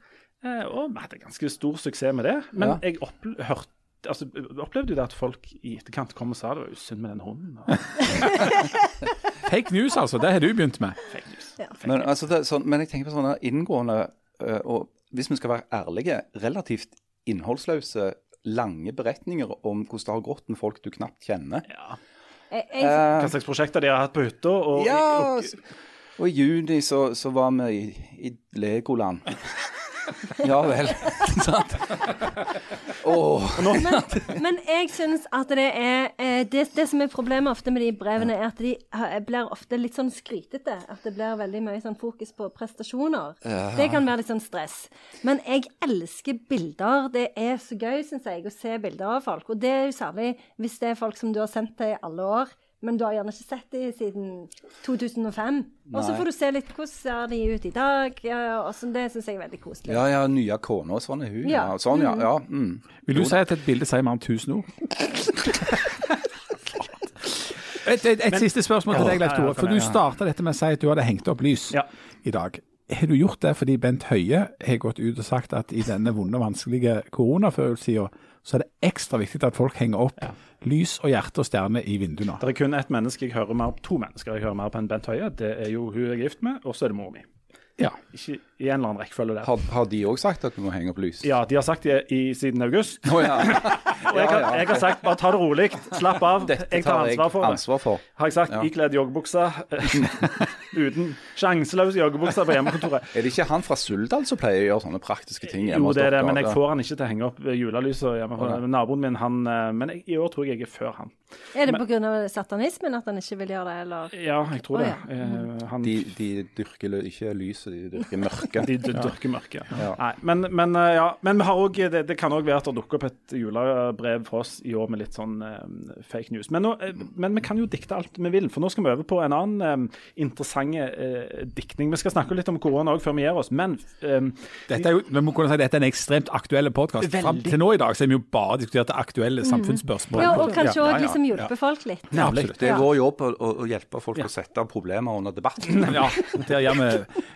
Eh, og vi hadde ganske stor suksess med det. Men Ja. jeg opple hørte Altså, opplevde jo det at folk i etterkant kom og sa det var synd med den hunden. Fake news, altså. Det har du begynt med. fake news. Men, altså, det, er sånn, men jeg tenker på sånne inngående og hvis vi skal være ærlige, relativt innholdsløse, lange beretninger om hvordan det har gått med folk du knapt kjenner. Ja. Jeg, jeg, Hva slags prosjekter de har hatt på hytta. Og, Ja, og, og i juni så, så var vi i, i Legoland. Ja vel. Sant? oh. Men jeg syns at det er eh, det, det som er problemet ofte med de brevene, er at de blir ofte litt sånn skrytete. At det blir veldig mye sånn fokus på prestasjoner. Det kan være litt sånn stress. Men jeg elsker bilder. Det er så gøy, syns jeg, å se bilder av folk. Og det er jo særlig hvis det er folk som du har sendt til i alle år. Men du har gjerne ikke sett dem siden 2005. Og så får du se litt hvordan ser de ut i dag. Ja, og sånn, det syns jeg er veldig koselig. Ja, ja, nye kone og sånn er hun. Ja. Ja. Sånn, ja. ja. Mm. Vil du si at et bilde sier mer om tusen ord? Et, et, et siste spørsmål til deg, Leif Tore. For du starta dette med å si at du hadde hengt opp lys Ja. i dag. Har du gjort det fordi Bent Høie har gått ut og sagt at i denne vonde og vanskelige koronafølelsen så er det ekstra viktig at folk henger opp lys og hjerte og stjerner i vinduene? Det er kun ett menneske jeg hører mer på, to mennesker jeg hører mer på enn Bent Høie. Det er jo hun jeg er gift med, og så er det mor mi. Ja. Ikke i en eller annen rekkefølge der. Har, har de òg sagt at du må henge opp lys? Ja, de har sagt det i, siden august. Oh, ja. Og jeg, har, jeg har sagt bare ta det rolig, slapp av. Dette jeg tar tar jeg ansvar for det. ansvar for. Har jeg sagt Ja. ikledd joggebukse. Uten sjanseløs joggebukse på hjemmekontoret. Er det ikke han fra Suldal som pleier å gjøre sånne praktiske ting hjemme Jo, det er det, men jeg får han ikke til å henge opp julelyset hjemme. Okay. Naboen min, han eh, Men jeg, i år tror jeg jeg er før han. Er det pga. satanismen at han ikke vil gjøre det, eller? Ja, jeg tror oh, det. ja. Eh, han, De, de dyrker ikke lyset, de dyrker mørket. De d- dyrker mørket. Ja. Nei, men, men, eh, ja. men vi har også, det, det kan òg være at det dukker opp et julebrev for oss i år med litt sånn eh, fake news. Men, nå, eh, men vi kan jo dikte alt vi vil, for nå skal vi over på en annen eh, interessant uh, diktning. Vi skal snakke litt om korona òg før vi gir oss, men eh, Dette er jo, vi må kunne si dette er en ekstremt aktuell podkast. Fram til nå i dag så har vi jo bare diskutert aktuelle samfunnsspørsmål. Ja, og kanskje òg ja, ja. liksom hjelpe folk litt. Ja, absolutt. Det er vår jobb å, å, å hjelpe folk å sette problemer under debatt. Ja, der gjør vi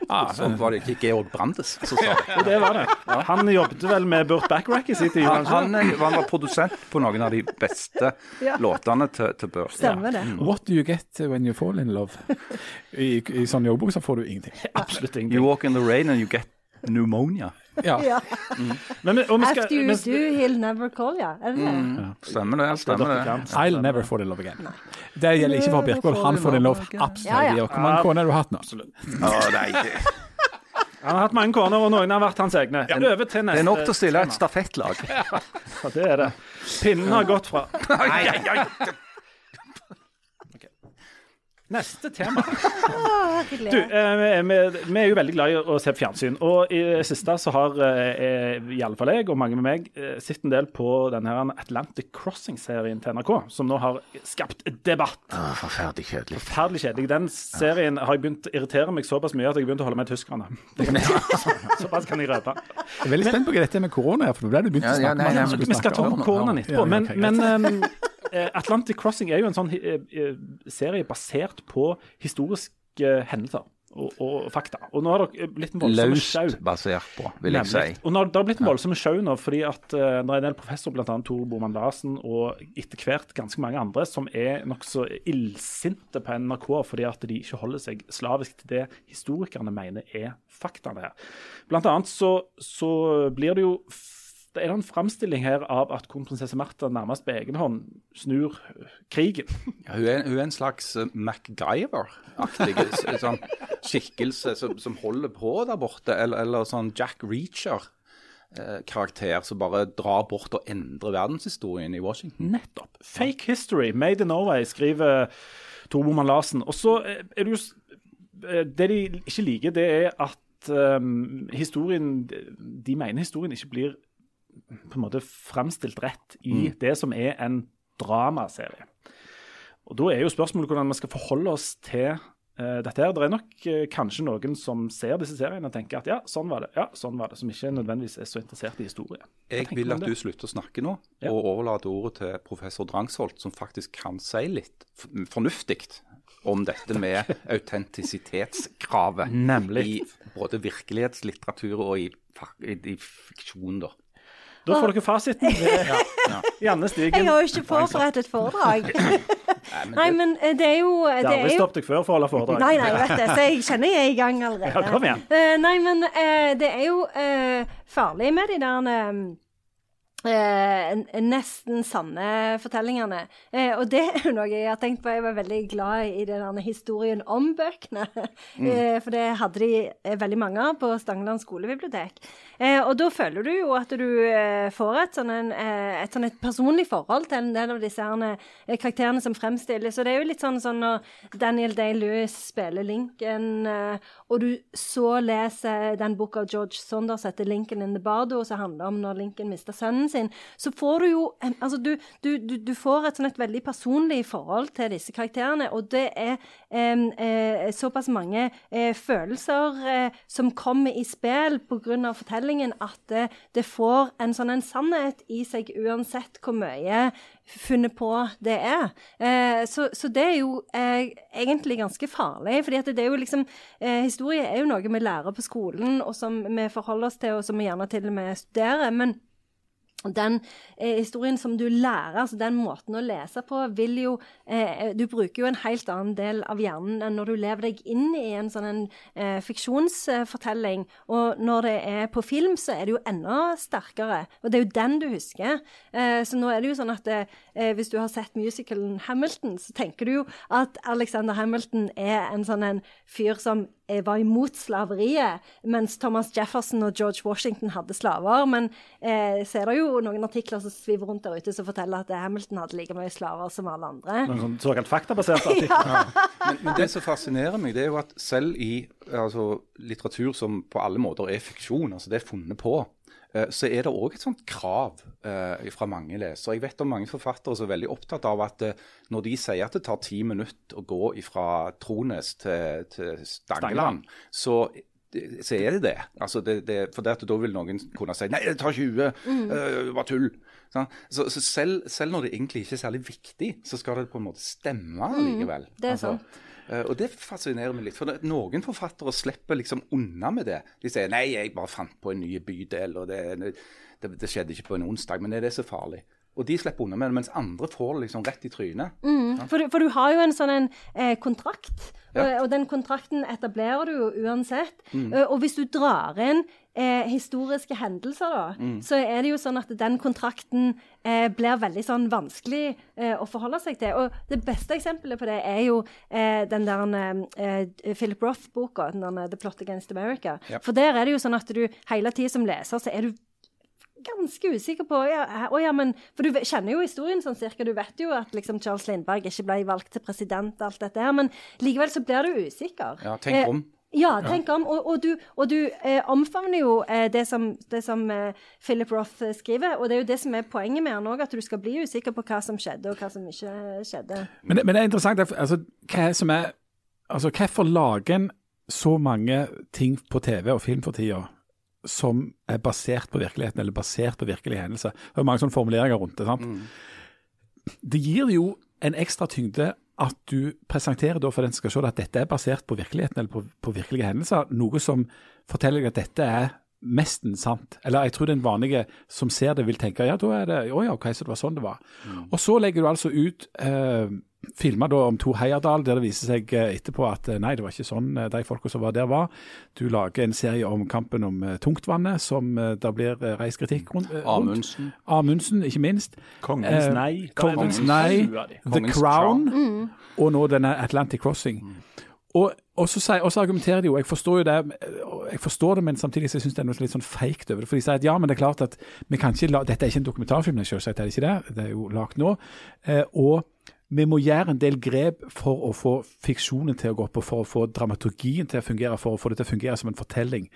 ja, Sånn var det ikke Georg Brandes som sa det. og det var det. Han jobbet vel med Burt Backrack i sin tid. Han, han han, er- var produsent på noen av de beste Ja. låtene til, til Burt. Stemmer det. What do you get when you fall in love? I, i sånn joggebok så får du ingenting. Absolutt ingenting. You walk in the rain and you get pneumonia. Ja. Ja. Men, vi- skal, After you do, he'll never call you. Er det det? Stemmer det. stemmer det. I'll never fall in love again. Det gjelder ikke for Birkvold. Han får in love absolutt. Ja, ja. Hvor mange koner har du hatt nå? Å, nei, det, Han har hatt mange koner, og noen har vært hans egne. Over til neste det er nok til å stille et stafettlag. Ja, det er det. Pinnen har gått fra Ok. Neste tema. Du, eh, vi, vi er jo veldig glad i å se på fjernsyn. Og i det siste så har eh, i alle fall jeg og mange med meg eh, sett en del på denne Atlantic Crossing-serien til NRK, som nå har skapt debatt. Forferdelig kjedelig. Forferdelig kjedelig. Den serien har jeg begynt å irritere meg såpass mye at jeg har begynt å holde med tyskerne. Såpass kan jeg røpe. Jeg er veldig spent på hva dette er med korona, her, for nå ble du begynt å Ja, ja, snakke nei, om nei, at men Vi skal ta opp om- koronaen etterpå. ja, Men, men um, Atlantic Crossing er jo en sånn eh, eh, serie basert på historiske hendelser og, og fakta. Og nå har det blitt en voldsom sjau. Basert på, vil jeg si. Og nå, det har blitt en voldsom show nå, fordi at uh, det er en del professorer, bl.a. Tor Boman Larsen, og etter hvert ganske mange andre, som er nokså illsinte på NRK fordi at de ikke holder seg slavisk til det historikerne mener er faktaene her. Blant annet så, så blir det jo det er en framstilling her av at kronprinsesse Martha nærmest på egen hånd snur krigen. Ja, hun, er, hun er en slags eh, MacGyver-aktig sånn skikkelse som, som holder på der borte, eller, eller sånn Jack Reacher-karakter som bare drar bort og endrer verdenshistorien i Washington. Nettopp. Fake history, made in Norway, skriver Tor Boman Larsen. Og så eh, er det jo eh, Det de ikke liker, det er at um, historien De mener historien ikke blir på en måte framstilt rett i det som er en dramaserie. Og Da er jo spørsmålet hvordan vi skal forholde oss til uh, dette her. Det er nok uh, kanskje noen som ser disse seriene og tenker at ja, sånn var det. ja, sånn var det, Som ikke nødvendigvis er så interessert i historie. Hva Jeg vil at du slutter å snakke nå, Ja. og overlater ordet til professor Drangsholt, som faktisk kan si litt fornuftig om dette med autentisitetskravet Nemlig. i både virkelighetslitteratur og i, i, i fiksjon. da. Da får dere fasiten. ved Janne Jeg har jo ikke forberedt et foredrag. Nei, men eh, det er jo Jeg det har aldri stoppet deg før for å holde foredrag. Nei, nei, vet det, så jeg kjenner jeg er i gang allerede. Ja, kom igjen. Eh, nei, men eh, det er jo eh, farlig med de der eh, nesten sanne fortellingene. Eh, og det er jo noe jeg har tenkt på. Jeg var veldig glad i den historien om bøkene. Eh, for det hadde de eh, veldig mange av på Stangeland skolebibliotek. Eh, og da føler du jo at du eh, får et sånn, eh, sånn personlig forhold til en del av disse herne, eh, karakterene som fremstilles. Og det er jo litt sånn, sånn når Daniel Day-Lewis spiller Lincoln, eh, og du så leser den boka av George Saunders heter 'Lincoln in the Bardo', som handler om når Lincoln mista sønnen sin, så får du jo em, Altså, du, du, du, du får et sånn et veldig personlig forhold til disse karakterene, og det er eh, såpass mange eh, følelser eh, som kommer i spill pga. fortellingen, at det, det får en sånn en sannhet i seg uansett hvor mye funnet på det er. Eh, så, så det er jo eh, egentlig ganske farlig. fordi at det er jo liksom eh, Historie er jo noe vi lærer på skolen, og som vi forholder oss til, og som vi gjerne til og med studerer. men den eh, historien som du lærer, altså den måten å lese på, vil jo eh, Du bruker jo en helt annen del av hjernen enn når du lever deg inn i en sånn en, eh, fiksjonsfortelling. Og når det er på film, så er det jo enda sterkere. Og det er jo den du husker. Eh, så nå er det jo sånn at eh, hvis du har sett musicalen Hamilton, så tenker du jo at Alexander Hamilton er en sånn en fyr som var imot slaveriet, mens Thomas Jefferson og George Washington hadde slaver. Men eh, så er det jo noen artikler som sviver rundt der ute som forteller at Hamilton hadde like mye slaver som alle andre. Noen såkalt faktabaserte artikler. ja. ja. Men, men det som fascinerer meg, det er jo at selv i altså, litteratur som på alle måter er fiksjon, altså det er funnet på, eh, så er det òg et sånt krav eh, fra mange lesere. Jeg vet om mange forfattere som er veldig opptatt av at eh, når de sier at det tar ti minutter å gå fra Trones til, til Stangeland, så så er det det. Altså det, det for det at da vil noen kunne si nei, det tar 20, Mm. uh, var tull. Så, så selv, selv når det egentlig ikke er særlig viktig, så skal det på en måte stemme likevel. Mm, det er sant. Eh, og det fascinerer meg litt. For noen forfattere slipper liksom unna med det. De sier nei, jeg bare fant på en ny bydel, og det, det, det skjedde ikke på en onsdag. Men er det så farlig? Og de slipper unna med det, mens andre får det liksom rett i trynet. For, du- for du har jo en sånn en, eh, kontrakt, Ja. og, og den kontrakten etablerer du jo uansett. Eh, og hvis du drar inn eh, historiske hendelser, da, så er det jo sånn at den kontrakten eh, blir veldig sånn vanskelig eh, å forholde seg til. Og det beste eksempelet på det er jo eh, den der eh, Philip Roth-boka, den der The Plot Against America. Ja. For der er det jo sånn at du hele tida som leser, så er du ganske usikker på ja, å, ja, men, For du kjenner jo historien sånn cirka. Du vet jo at liksom, Charles Lindberg ikke ble valgt til president, alt dette her, men likevel så blir du usikker. Ja, tenk Eh, om. Ja, tenk om. Og, og du, og du eh, omfavner jo eh, det som, det som eh, Philip Roth eh, skriver, og det er jo det som er poenget med han òg, at du skal bli usikker på hva som skjedde, og hva som ikke skjedde. Men, det- men det er interessant. er- Altså, hva som er Altså, hvorfor lager en så mange ting på TV og film for tida som er basert på virkeligheten, eller basert på virkelige hendelser? Det er mange sånne formuleringer rundt det. sant? Det gir jo en ekstra tyngde at du presenterer da for den som skal se det, at dette er basert på virkeligheten eller på, på virkelige hendelser. Noe som forteller deg at dette er mesten sant. Eller jeg tror den vanlige som ser det, vil tenke ja, da er det å ja, ok, så det var sånn det var. Og så legger du altså ut eh, filmer om Tor Heyerdahl, der det viser seg eh, etterpå at eh, nei, det var ikke sånn eh, de folka som var der, var. Du lager en serie om kampen om tungtvannet, som det blir reist kritikk rundt. Amundsen. Amundsen, ikke minst. Kongens nei. Kongens nei. The Crown, Mm. og nå denne Atlantic Crossing. Og, og, så, sier- og så argumenterer de jo, jeg forstår jo det, jeg forstår det, men samtidig så syns jeg det er noe litt sånn feigt over det. For de sier at ja, men det er klart at vi kan ikke la, dette er ikke en dokumentarfilm, selvsagt er det ikke det, det er jo lagd nå. Eh, og vi må gjøre en del grep for å få fiksjonen til å gå opp, og for å få dramaturgien til å fungere, for å få det til å fungere som en fortelling.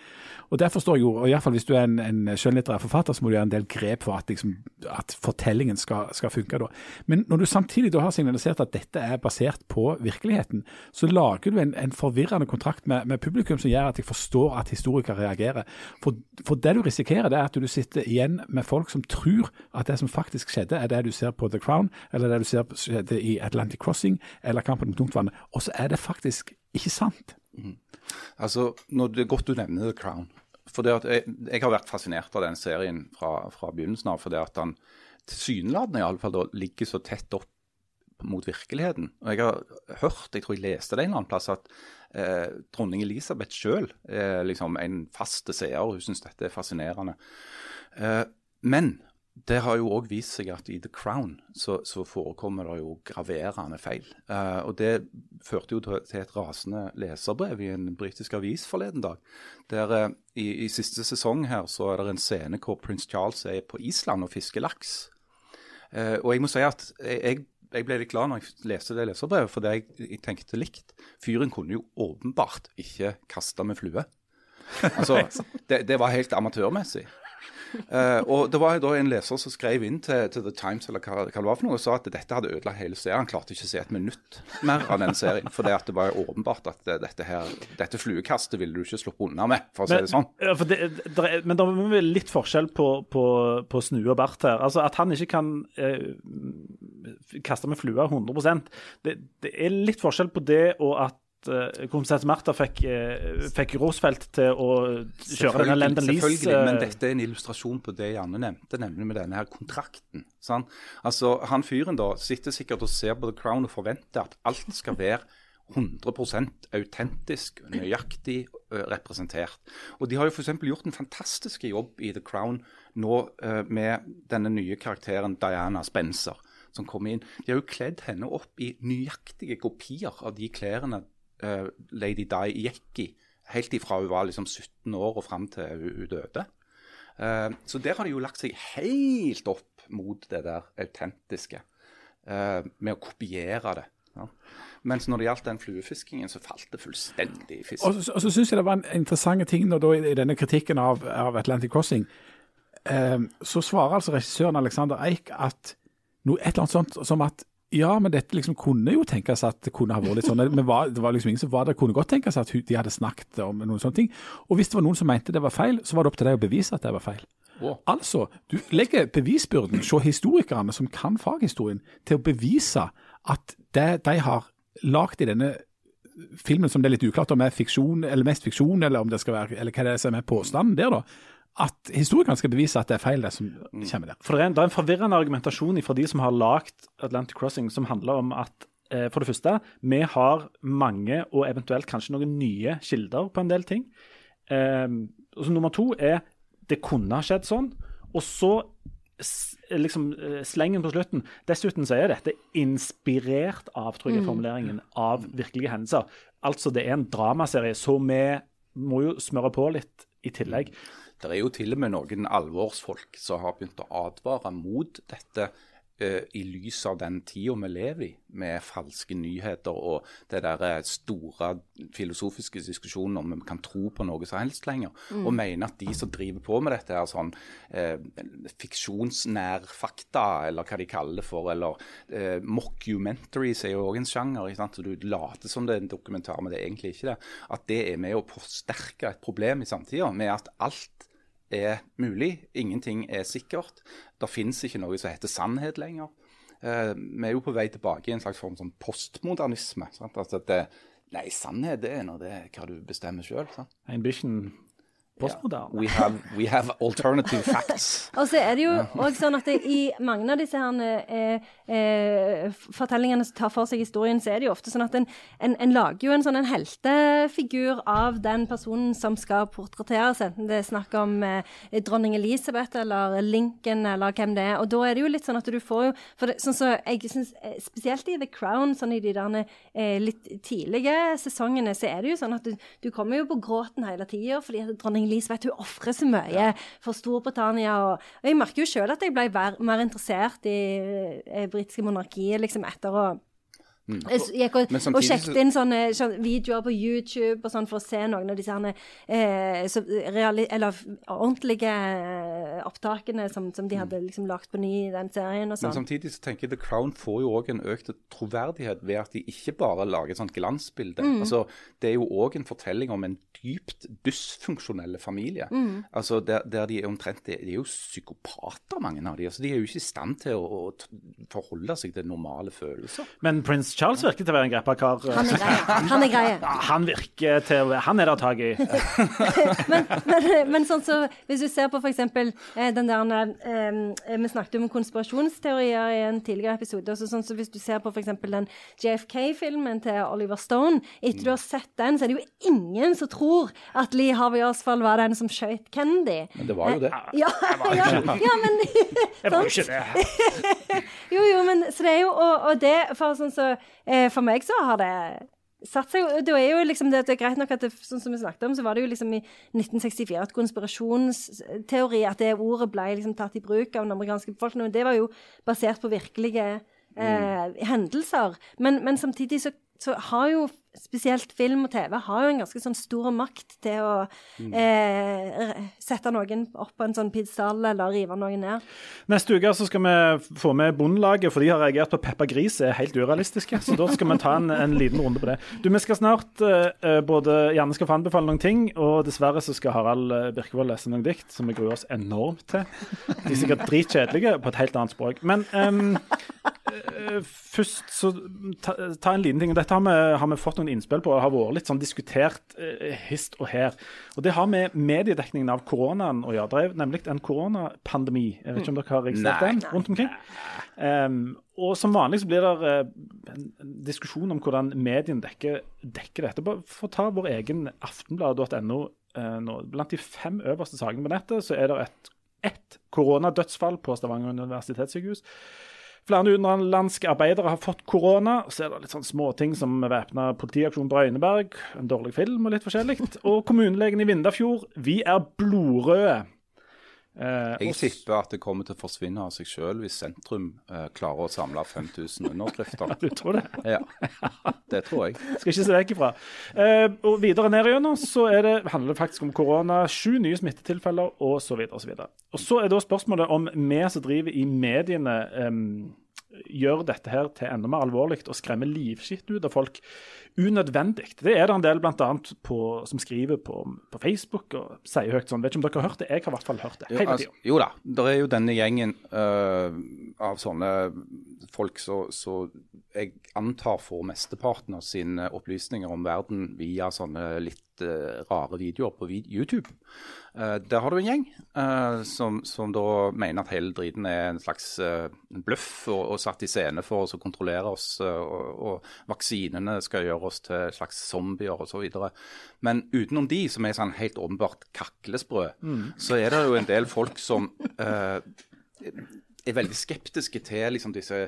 Og Derfor står jeg jo, og i hvert fall hvis du er en, en skjønnlitterær forfatter, så må du gjøre en del grep for at, liksom, at fortellingen skal, skal, funke. da. Men når du samtidig da har signalisert at dette er basert på virkeligheten, så lager du en, en forvirrende kontrakt med, med, publikum som gjør at jeg forstår at historikere reagerer. For, for, det du risikerer, det er at du sitter igjen med folk som tror at det som faktisk skjedde, er det du ser på The Crown, eller det du ser på skjedde i Atlantic Crossing eller Kampen om tungtvannet. Og så er det faktisk ikke sant. Mm. Altså, når Det er godt du nevner The Crown. For det at jeg, jeg, har vært fascinert av den serien fra, fra begynnelsen av. fordi at han tilsynelatende iallfall ligger så tett opp mot virkeligheten. Og Jeg har hørt, jeg tror jeg leste det en eller annen plass, at eh, dronning Elisabeth sjøl er liksom en faste seer. og Hun syns dette er fascinerende. Eh, men det har jo òg vist seg at i The Crown så, så forekommer det jo graverende feil. Uh, og Det førte jo til, et rasende leserbrev i en britisk avis forleden dag. Der uh, i, i, siste sesong her så er det en scene hvor prins Charles er på Island og fisker laks. Uh, og jeg må si at jeg, jeg ble litt glad når jeg leste det leserbrevet, for det jeg, jeg tenkte likt. Fyren kunne jo åpenbart ikke kaste med flue. Altså, det, det var helt amatørmessig. Uh, og Det var jo da en leser som skrev inn til, til The Times eller hva, hva, det var for noe, og sa at dette hadde ødelagt hele serien. Han klarte ikke å se et minutt mer av den serien. For det, at det var åpenbart at dette, her, dette fluekastet ville du ikke sluppet unna med, for å si det sånn. Ja, det, det er, men det er litt forskjell på, på, på Snue og Bart her. Altså At han ikke kan eh, kaste med flua 100 det, det er litt forskjell på det og at kronprinsesse Martha fikk, uh, fikk, Roosevelt til å kjøre denne Lendon Lease Selvfølgelig, men dette er en illustrasjon på det Janne nevnte, nemlig med denne her kontrakten. Sant? Altså, Han fyren da sitter sikkert og ser på The Crown og forventer at alt skal være 100% autentisk, nøyaktig representert. Og De har jo f.eks. gjort en fantastisk jobb i The Crown nå med denne nye karakteren Diana Spencer som kommer inn. De har jo kledd henne opp i nøyaktige kopier av de klærne uh, Lady Di gikk i helt ifra hun var liksom 17 år og fram til hun, hun døde. Uh, så der har de jo lagt seg helt opp mot det der autentiske, uh, med å kopiere det. Ja. Mens når det gjaldt den fluefiskingen, så falt det fullstendig i fisk. Og så, og så syns jeg det var en interessant ting da, i denne kritikken av, av Atlantic Crossing. Uh, så svarer altså regissøren Alexander Eik at noe, et eller annet sånt som at ja, men dette liksom kunne jo tenkes at det kunne ha vært litt sånn. Men var, det var liksom ingen som var der, kunne godt tenkes at de hadde snakket om noen sånne ting. Og hvis det var noen som mente det var feil, så var det opp til deg å bevise at det var feil. Wow. Altså, du legger bevisbyrden hos historikerne som kan faghistorien, til å bevise at det de har lagd i denne filmen, som det er litt uklart om er fiksjon, eller mest fiksjon, eller om det skal være, eller hva det er som er påstanden der, da at historikerne skal bevise at det er feil, det som mm. kommer der. For Det er en, det er en forvirrende argumentasjon fra de som har lagd Atlantic Crossing, som handler om at eh, for det første, vi har mange og eventuelt kanskje noen nye kilder på en del ting. Eh, og så Nummer to er det kunne ha skjedd sånn. Og så liksom eh, slengen på slutten. Dessuten så er dette inspirert av tror jeg, mm. formuleringen av virkelige hendelser. Altså det er en dramaserie, så vi må jo smøre på litt i tillegg. Det er jo til og med noen alvorsfolk som har begynt å advare mot dette uh, i lys av den tida vi lever i, med falske nyheter og det der eh, store filosofiske diskusjonen om vi kan tro på noe som helst lenger. Mm. Og mener at de som driver på med dette, er sånn uh, fiksjonsnær fakta, eller hva de kaller det for, eller uh, mockumentaries er jo òg en sjanger. Ikke sant? Så du later som det er en dokumentar, men det er egentlig ikke det. At det er med å forsterke et problem i samtida, med at alt er mulig. Ingenting er sikkert. Det finnes ikke noe som heter sannhet lenger. Eh, vi er jo på vei tilbake i en slags form som postmodernisme. Altså det, nei, sannhet det er nå det hva du bestemmer sjøl. Ambition postmoderne. Yeah. We, have, we have alternative facts. og så er det jo òg sånn at det, i mange av disse her, eh, eh, fortellingene som tar for seg historien, så er det jo ofte sånn at en, en, en lager jo en sånn en heltefigur av den personen som skal portretteres, enten det er snakk om eh, dronning Elisabeth eller Lincoln eller hvem det er. Og da er det jo litt sånn at du får jo for det, sånn så jeg synes, eh, Spesielt i The Crown, sånn i de der eh, litt tidlige sesongene, så er det jo sånn at du, du kommer jo på gråten hele tida fordi at dronning Elisabeth hun ofrer så mye for Storbritannia. Og, og jeg merker jo sjøl at jeg ble mer, mer interessert i det britiske monarkiet liksom etter å jeg gikk og, samtidig, og sjekket inn sånne, sånne videoer på YouTube og sånn for å se noen av disse herne, eh, så, reali eller ordentlige eh, opptakene som, som de hadde liksom lagt på ny i den serien og Men sånn. samtidig så tenker jeg The Crown får jo òg en økt troverdighet ved at de ikke bare lager et sånt glansbilde. Mm. Altså, Det er jo òg en fortelling om en dypt dysfunksjonelle familie. Mm. Altså, der, der de er omtrent De er jo psykopater, mange av de. Altså, de er jo ikke i stand til å, å forholde seg til normale følelser. Men prins Charles virker til å være en greppa kar. Han er greie. Han er greie. Ja, han virker til å være Han er det tak i. men, men, men sånn så, hvis du ser på f.eks. Eh, den der um, Vi snakket om konspirasjonsteorier i en tidligere episode. Så sånn så hvis du ser på f.eks. den JFK-filmen til Oliver Stone Etter du har sett den, så er det jo ingen som tror at Lee Harvey Oswald var den som skjøt Kennedy. Men det var jo det. Ja, ja, ja men Jeg var jo ikke det. Jo, jo, men så det er jo Og, og det, for sånn så For meg så har det satt seg Det er jo liksom det, det er greit nok at det, sånn som vi snakket om, så var det jo liksom i 1964 at konspirasjonsteori, at det ordet ble liksom tatt i bruk av den amerikanske befolkningen. Det var jo basert på virkelige eh, hendelser. Men, men samtidig så, så har jo spesielt film og TV har jo en ganske sånn stor makt til å eh, sette noen opp på en sånn pidestall eller rive noen ned. Neste uke så skal vi få med Bondelaget, for de har reagert på Peppa Gris er helt urealistiske. Så da skal vi ta en, en liten runde på det. Du, Vi skal snart eh, eh, både Janne skal få anbefale noen ting, og dessverre så skal Harald eh, Birkevold lese noen dikt som vi gruer oss enormt til. De er sikkert dritkjedelige på et helt annet språk. Men eh, først så ta, ta en liten ting. og Dette har vi, har vi fått noen innspill på har vært litt sånn diskutert eh, hist og her. Og Det har med mediedekningen av koronaen å gjøre. Det er nemlig en koronapandemi. Jeg vet ikke om dere har registrert den rundt omkring? Um, og som vanlig så blir det eh, en, diskusjon om hvordan medien dekker, dekker dette. Bare For å ta vår egen aftenblad.no. eh. Blant de fem øverste sakene på nettet så er det et, ett koronadødsfall på Stavanger universitetssykehus. Flere utenlandske arbeidere har fått korona. Så er det litt sånn småting som væpna politiaksjon Brøyneberg, en dårlig film og litt forskjellig. Og kommunelegen i Vindafjord, vi er blodrøde. Eh, Jeg tipper at det kommer til å forsvinne av seg sjøl hvis sentrum eh, klarer å samle 5000 underskrifter. Du tror det? Ja, det tror jeg. Skal ikke se vekk ifra. Eh, og videre ned igjennom så er det, handler det faktisk om korona, sju nye smittetilfeller osv. Og, så videre, og, så og så er da spørsmålet om vi som driver i mediene, em, gjør dette her til enda mer alvorlig og skremmer livskitt ut av folk unødvendig. Det er det en del blant annet på, som skriver på, på Facebook og sier høyt sånn. Vet ikke om dere har hørt det, jeg har i hvert fall hørt det. Jo, altså, jo da, det er jo denne gjengen uh, av sånne folk som så jeg antar får mesteparten av sine opplysninger om verden via sånne litt uh, rare videoer på YouTube. Eh, der har du en gjeng øh, som, som da mener at hele driten er en slags øh, bløff og, og satt i scene for oss å kontrollere oss, og, og vaksinene skal gjøre oss til slags zombier osv. Men utenom de, som er sånn helt åpenbart kaklesprø, så er det jo en del folk som øh, er veldig skeptiske til liksom, disse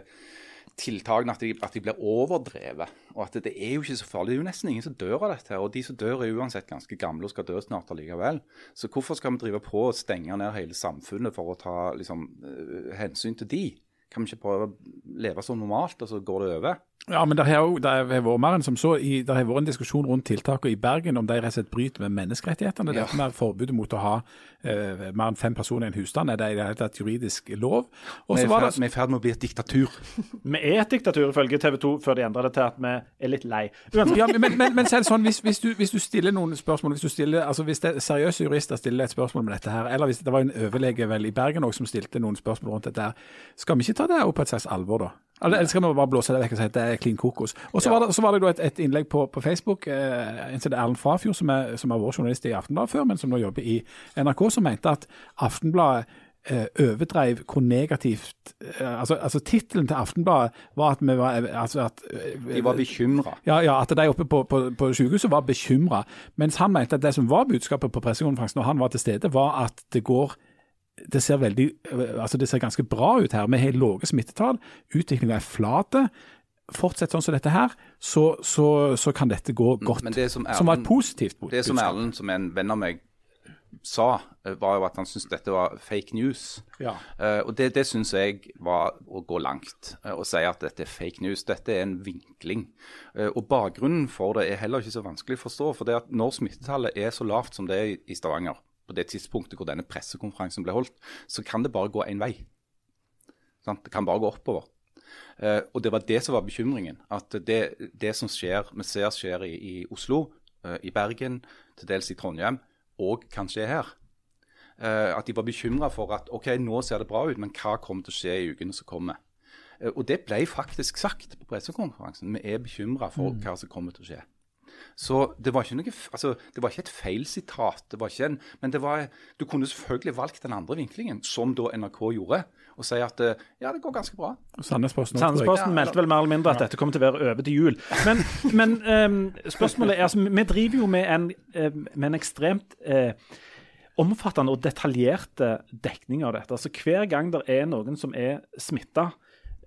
tiltakene, at de, at de blir overdrevet. Og at det, det er jo ikke så farlig. Det er jo nesten ingen som dør av dette. Og de som dør, er uansett ganske gamle og skal dø snart allikevel. Så hvorfor skal vi drive på og stenge ned hele samfunnet for å ta liksom, øh, hensyn til de? Kan vi ikke prøve å leve som normalt, og så går det over? Ja, men det har jo det har vært mer enn som så. I, det har vært en diskusjon rundt tiltakene i Bergen om de rett og slett bryter med menneskerettighetene. Ja. Dette med forbudet mot å ha uh, mer enn fem personer i en husstand, er det i det hele tatt juridisk lov. Vi er i ferd- er med å bli et diktatur. Vi er et diktatur ifølge TV 2 før de endrer det til at vi er litt lei. Ja, men, men, men så er sånn, hvis, hvis, du, hvis du stiller noen spørsmål, hvis du stiller, altså hvis det, seriøse jurister stiller et spørsmål med dette her, eller hvis det var en overlege vel i Bergen også som stilte noen spørsmål rundt dette her, skal vi ikke ta det opp på et slags alvor da? Eller skal vi bare blåse det vekk og si at det er klin kokos? Og så var det, så var det et, et innlegg på, på Facebook, eh, en som Erlend Frafjord, som, er, som har vært journalist i Aftenbladet før, men som nå jobber i NRK, som mente at Aftenbladet eh, hvor negativt eh, Altså, altså tittelen til Aftenbladet var at vi var altså at, eh, De var bekymra. ja, ja, at de oppe på, på, på sykehuset var bekymra. Mens han mente at det som var budskapet på pressekonferansen når han var til stede, var at det går det ser veldig, altså det ser ganske bra ut her. Vi har lave smittetall, utviklinga er flat. Fortsett sånn som dette her, så, så, så kan dette gå godt. Men det som som var et Erlend- budskap. Det som. Erlend, som er en venn av meg, sa, eh, var jo at han syntes dette var fake news. Ja. Uh, og det, det syns jeg var å gå langt. uh, Å si at dette er fake news. Dette er en vinkling. Uh, og bakgrunnen for det er heller ikke så vanskelig å forstå. For det at når smittetallet er så lavt som det er i- i Stavanger, på det tidspunktet hvor denne pressekonferansen ble holdt, så kan det bare gå én vei. Sant? Det kan bare gå oppover. Uh, og det var det som var bekymringen. At det, det som skjer, vi ser skjer i, i Oslo, uh, i Bergen, til dels i Trondheim, og kanskje her. Uh, at de var bekymra for at OK, nå ser det bra ut, men hva kommer til å skje i ukene som kommer? Og det ble faktisk sagt på pressekonferansen. Vi er bekymra for hva som kommer til å skje. Så det var ikke noe, altså, det var ikke et feilsitat. Det var ikke en, men det var, du kunne selvfølgelig valgt den andre vinklingen, som da NRK gjorde, og si at eh, ja, det går ganske bra. Sandnesposten meldte vel mer eller mindre at dette kommer til å være over til jul. Men, men um, spørsmålet er altså, Vi driver jo med en, eh, med en ekstremt eh, omfattende og detaljerte dekning av dette. Altså Hver gang det er noen som er smitta,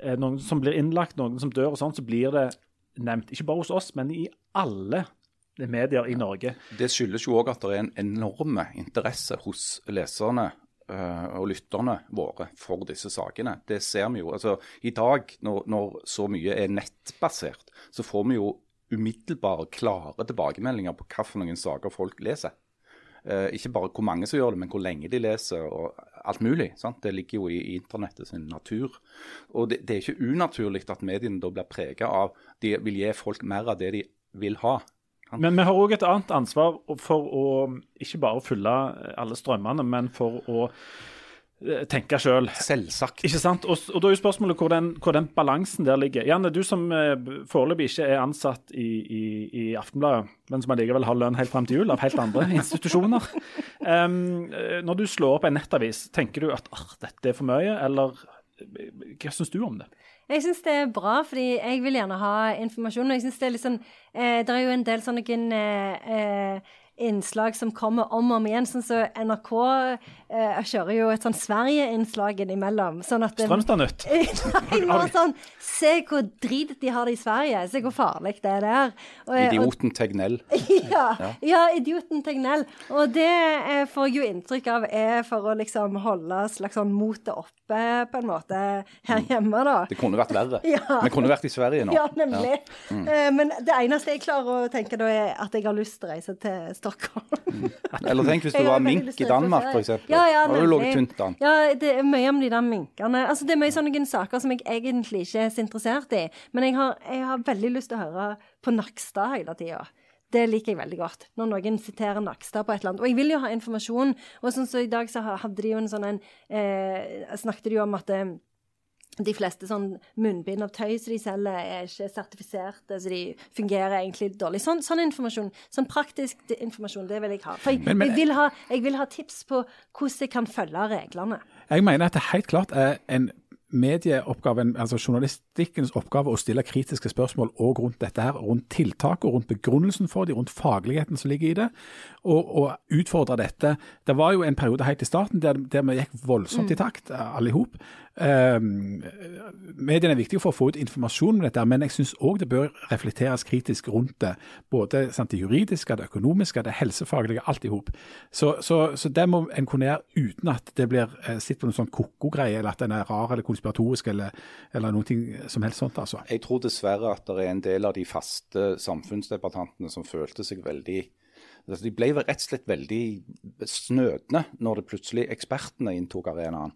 eh, noen som blir innlagt, noen som dør, og sånn, så blir det nevnt. Ikke bare hos oss, men i alle medier i Norge. Det skyldes jo òg at det er en enorm interesse hos leserne eh, og lytterne våre for disse sakene. Det ser vi jo. altså I dag, når, når så mye er nettbasert, så får vi jo umiddelbare, klare tilbakemeldinger på hvilke saker folk leser. Eh, ikke bare hvor mange som gjør det, men hvor lenge de leser og alt mulig. Sant? Det ligger jo i, i internettet natur. Og det, det er ikke unaturlig at mediene da blir prega av De vil gi folk mer av det de vil ha. Men vi har òg et annet ansvar for å ikke bare fylle alle strømmene, men for å tenke sjøl. Selvsagt. Ikke sant? Og, og da er jo spørsmålet hvor den, hvor den balansen der ligger. Janne, du som eh, foreløpig ikke er ansatt i, i, i Aftenbladet, men som allikevel har lønn helt frem til jul av helt andre institusjoner. Eh, når du slår opp en nettavis, tenker du at dette er for mye, eller eh, hva syns du om det? Jeg syns det er bra, fordi jeg vil gjerne ha informasjon. Og jeg synes det er litt sånn eh, Det er jo en del sånne eh, eh, innslag som kommer om og om igjen. Sånn som så NRK eh, kjører jo et sånn Sverige-innslag innimellom. Sånn at Strømstadnytt? Nei, bare sånn Se hvor drit de har det i Sverige. Se hvor farlig det er der. Og, og, Idioten Tegnell. ja, ja, idioten Tegnell. Og det eh, får jeg jo inntrykk av er for å liksom holde slags sånn motet oppe, på en måte, her hjemme, da. Det kunne vært verre. Ja. Vi kunne vært i Sverige nå. Ja, nemlig. Eh, Men det eneste jeg klarer å tenke da, er at jeg har lyst til å reise til Stockholm. Eller tenk hvis du var mink i Danmark, f.eks. Ja, ja, Da hadde du ligget tynt an. Ja, det er mye om de der minkene. Altså, det er mye sånne saker som jeg egentlig ikke er så interessert i. Men jeg har, jeg har veldig lyst til å høre på Nakstad hele tida. Det liker jeg veldig godt. Når noen siterer Nakstad på et eller annet. Og jeg vil jo ha informasjon. Og sånn som i dag så hadde de jo en sånn en eh, Snakket de jo om at eh, de fleste sånn munnbind av tøy som de selger, er ikke sertifiserte, så de fungerer egentlig dårlig. Sånn, sånn informasjon, sånn praktisk informasjon, det vil jeg ha. For jeg, Men- men- jeg, vil ha, jeg vil ha tips på hvordan jeg kan følge reglene. Jeg mener at det helt klart er en medieoppgaven, altså journalistikkens oppgave å stille kritiske spørsmål og rundt dette her, rundt tiltak og rundt begrunnelsen for det, rundt fagligheten som ligger i det, og, og utfordre dette. Det var jo en periode helt i starten der, der vi gikk voldsomt i takt, alle i hop. Um, mediene er viktige for å få ut informasjon om dette, men jeg syns òg det bør reflekteres kritisk rundt det. Både sant, det juridiske, det økonomiske, det helsefaglige, alt i hop. Så, så, så det må en kunne gjøre uten at det blir eh, sitt på noen sånn ko-ko-greie, eller at den er rar eller konspiratorisk eller, eller noe som helst sånt. altså. Jeg tror dessverre at det er en del av de faste samfunnsdebattantene som følte seg veldig altså De ble rett og slett veldig snødne når det plutselig ekspertene inntok arenaen.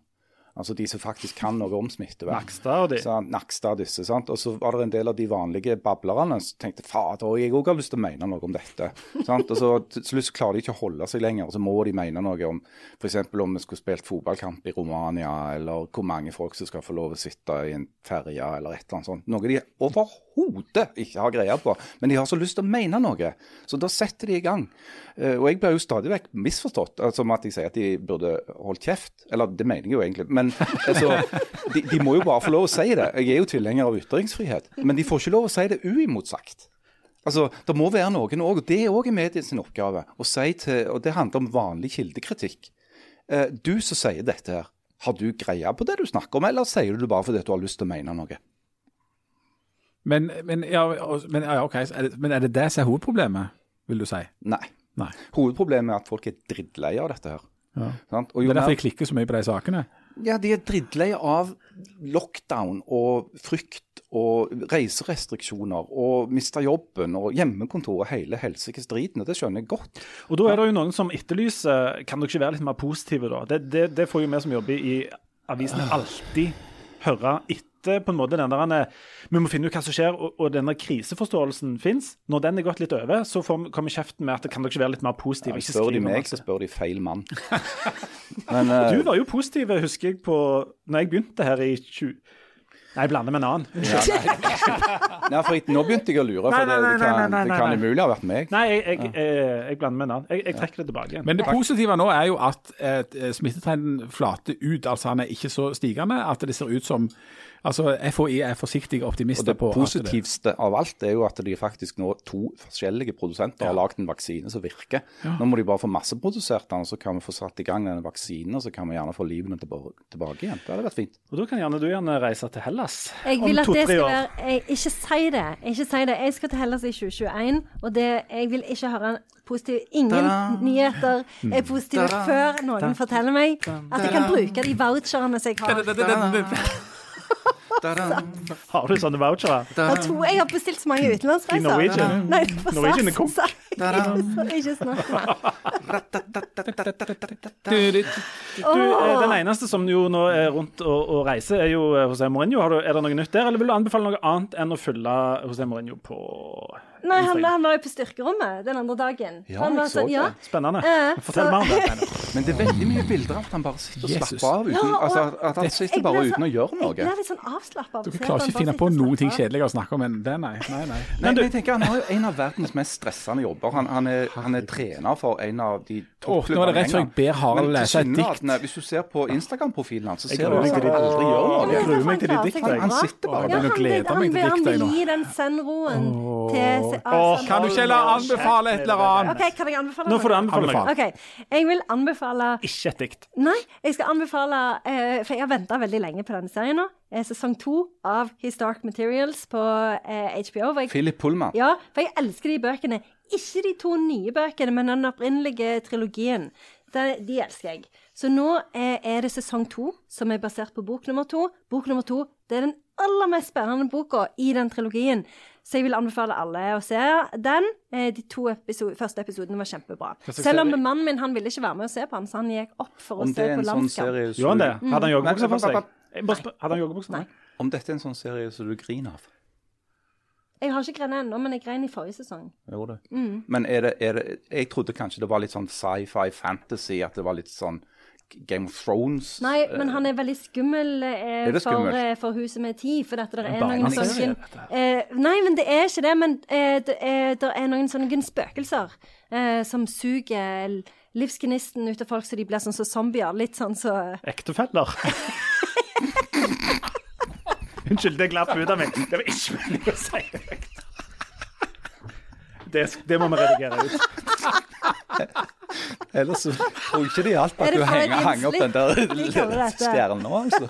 Altså de som faktisk kan noe om smittevern. Nakstad og de. Så, Nakstad disse, sant? Og så var det en del av de vanlige bablerne som tenkte fader, jeg òg har lyst til å mene noe om dette. sant? Og så til slutt klarer de ikke å holde seg lenger, og så må de mene noe om f.eks. om vi skulle spilt fotballkamp i Romania, eller hvor mange folk som skal få lov å sitte i en ferje, eller et eller annet sånt. Noe de overhodet ikke har greie på, men de har så lyst til å mene noe. Så da setter de i gang. Eh, Og jeg blir jo stadig vekk misforstått, altså, som at jeg sier at de burde holdt kjeft. Eller det mener jeg jo egentlig. Men altså, de, de må jo bare få lov å si det. Jeg er jo tilhenger av ytringsfrihet. Men de får ikke lov å si det uimotsagt. Altså, Det må være noen òg, det er òg mediets oppgave, å si til, og det handler om vanlig kildekritikk. Eh, du som sier dette her, har du greie på det du snakker om, eller sier du det bare fordi du har lyst til å mene noe? Men, men, ja, men, ja, okay. er det, men er det det som er hovedproblemet, vil du si? Nei. Nei. Hovedproblemet er at folk er drittleie av dette her. Ja. Sant? Og Det er derfor mer- jeg klikker så mye på de sakene. Ja, de er drittleie av lockdown og frykt og reiserestriksjoner og miste jobben og hjemmekontor og hele helsikes driten. Det skjønner jeg godt. Og da er det jo noen som etterlyser Kan dere ikke være litt mer positive, da? Det, det, det får jo vi som jobber i avisene alltid høre etter på en måte den der eh, Vi må finne ut hva som skjer, og, og denne kriseforståelsen fins. Når den er gått litt over, så får, kommer kjeften med at kan dere ikke være litt mer positive? Ja, ikke spør de meg, så spør de feil mann. Men uh, Du var jo positiv, husker jeg, på Når jeg begynte her i 20... Nei, jeg blander med en annen. ja, nei. nei, for nå begynte jeg å lure, for det, nei, det nei, kan, nei, nei, det kan umulig ha vært meg. Nei, jeg, jeg, jeg, jeg blander med en annen. Jeg, jeg trekker det tilbake igjen. Men det positive nå er jo at eh, smittetrenden flater ut. Altså han er ikke så stigende at det ser ut som Altså FHI er forsiktige Og optimister det på at positivste av alt er jo at de faktisk nå to forskjellige produsenter har lagd en vaksine som virker. Nå må de bare få masseprodusert den, så kan vi få satt i gang den vaksinen, og så kan vi gjerne få livene tilbake, igjen. Det hadde vært fint. Og da kan gjerne du gjerne reise til Hellas Jeg vil det to-tre år. være jeg, Ikke si det. Ikke si det. Jeg skal til Hellas i 2021, og det, jeg vil ikke høre positive Ingen nyheter er positive før noen forteller meg at jeg kan bruke de voucherne som jeg har. Har du sånne vouchere? Jeg, tror jeg har bestilt så mange utenlandsreiser. I Norwegian? Nei, på Norwegian er SAS. så- Ikke snakk med eh, Den eneste som jo nå er rundt og, og reiser, er jo eh, José Mourinho. Har du, er det noe nytt der, eller vil du anbefale noe annet enn å følge José Mourinho på Nei, han, han var jo på styrkerommet den andre dagen. Ja, han var så sånn, ja. Spennende. Eh, Fortell mer om det. Men det er veldig mye bilder av at han bare sitter og slapper av. Uten, Ja, og- altså, at han sitter bare så- uten å gjøre noe. Jeg blir litt sånn avslappa. Du klarer ikke å finne på noe ting kjedeligere å snakke om enn det, nei. nei, nei. Nei, men jeg tenker Han har jo en av verdens mest stressende jobber. Han, han, er, han er trener for en av de Åh, nå er det rett før jeg ber Harald lese et dikt. Hvis du ser på Instagram-profilen hans, så ser du at han aldri gjør Jeg gruer meg til de diktene. Han sitter bare og Ja, begynner å han, vil, glede han, meg til til han vil gi den zen-roen til av Kan du ikke anbefale et eller annet? OK, kan jeg anbefale Nå får du anbefale noe. OK. Jeg vil anbefale Ikke et dikt. Nei, jeg skal anbefale eh, For jeg har venta veldig lenge på denne serien nå. Eh, sesong to av His Dark Materials på eh, HBO. For jeg, Philip Pullman. ja, for jeg elsker de bøkene. Ikke de to nye bøkene, men den opprinnelige trilogien. De, de elsker jeg. Så nå er, er det sesong to, som er basert på bok nummer to. Bok nummer to det er den aller mest spennende boka i den trilogien. Så jeg vil anbefale alle å se den. Eh, de to episode, første episodene var kjempebra. Selv om mannen min han ville ikke være med å se på den, så han gikk opp for å se på sånn landskamp. serie som Gjorde han det? Hadde han joggebukse på seg? nei, Hadde han joggebukse? Om dette er en sånn serie som du griner av? Jeg har ikke grenet ennå, men jeg grein i forrige sesong. Gjorde det? Mm. Men er det, er det Jeg trodde kanskje det var litt sånn sci-fi fantasy, at det var litt sånn Game of Thrones. Nei, men han er veldig skummel eh, Er for, eh, for huset med tid. For dette, det er barneserie, noen sånne eh, Nei, men det er ikke det. Men eh, det, er, der er noen sånne spøkelser eh, som suger livsgnisten ut av folk så de blir sånn som zombier. Litt sånn så Ektefeller. Unnskyld, det glapp ut av meg. Det var ikke meningen å si det høyt. Det, det må vi redigere ut. Ellers så tror jeg ikke det hjalp at du henger et henger, hang opp den der nå, altså.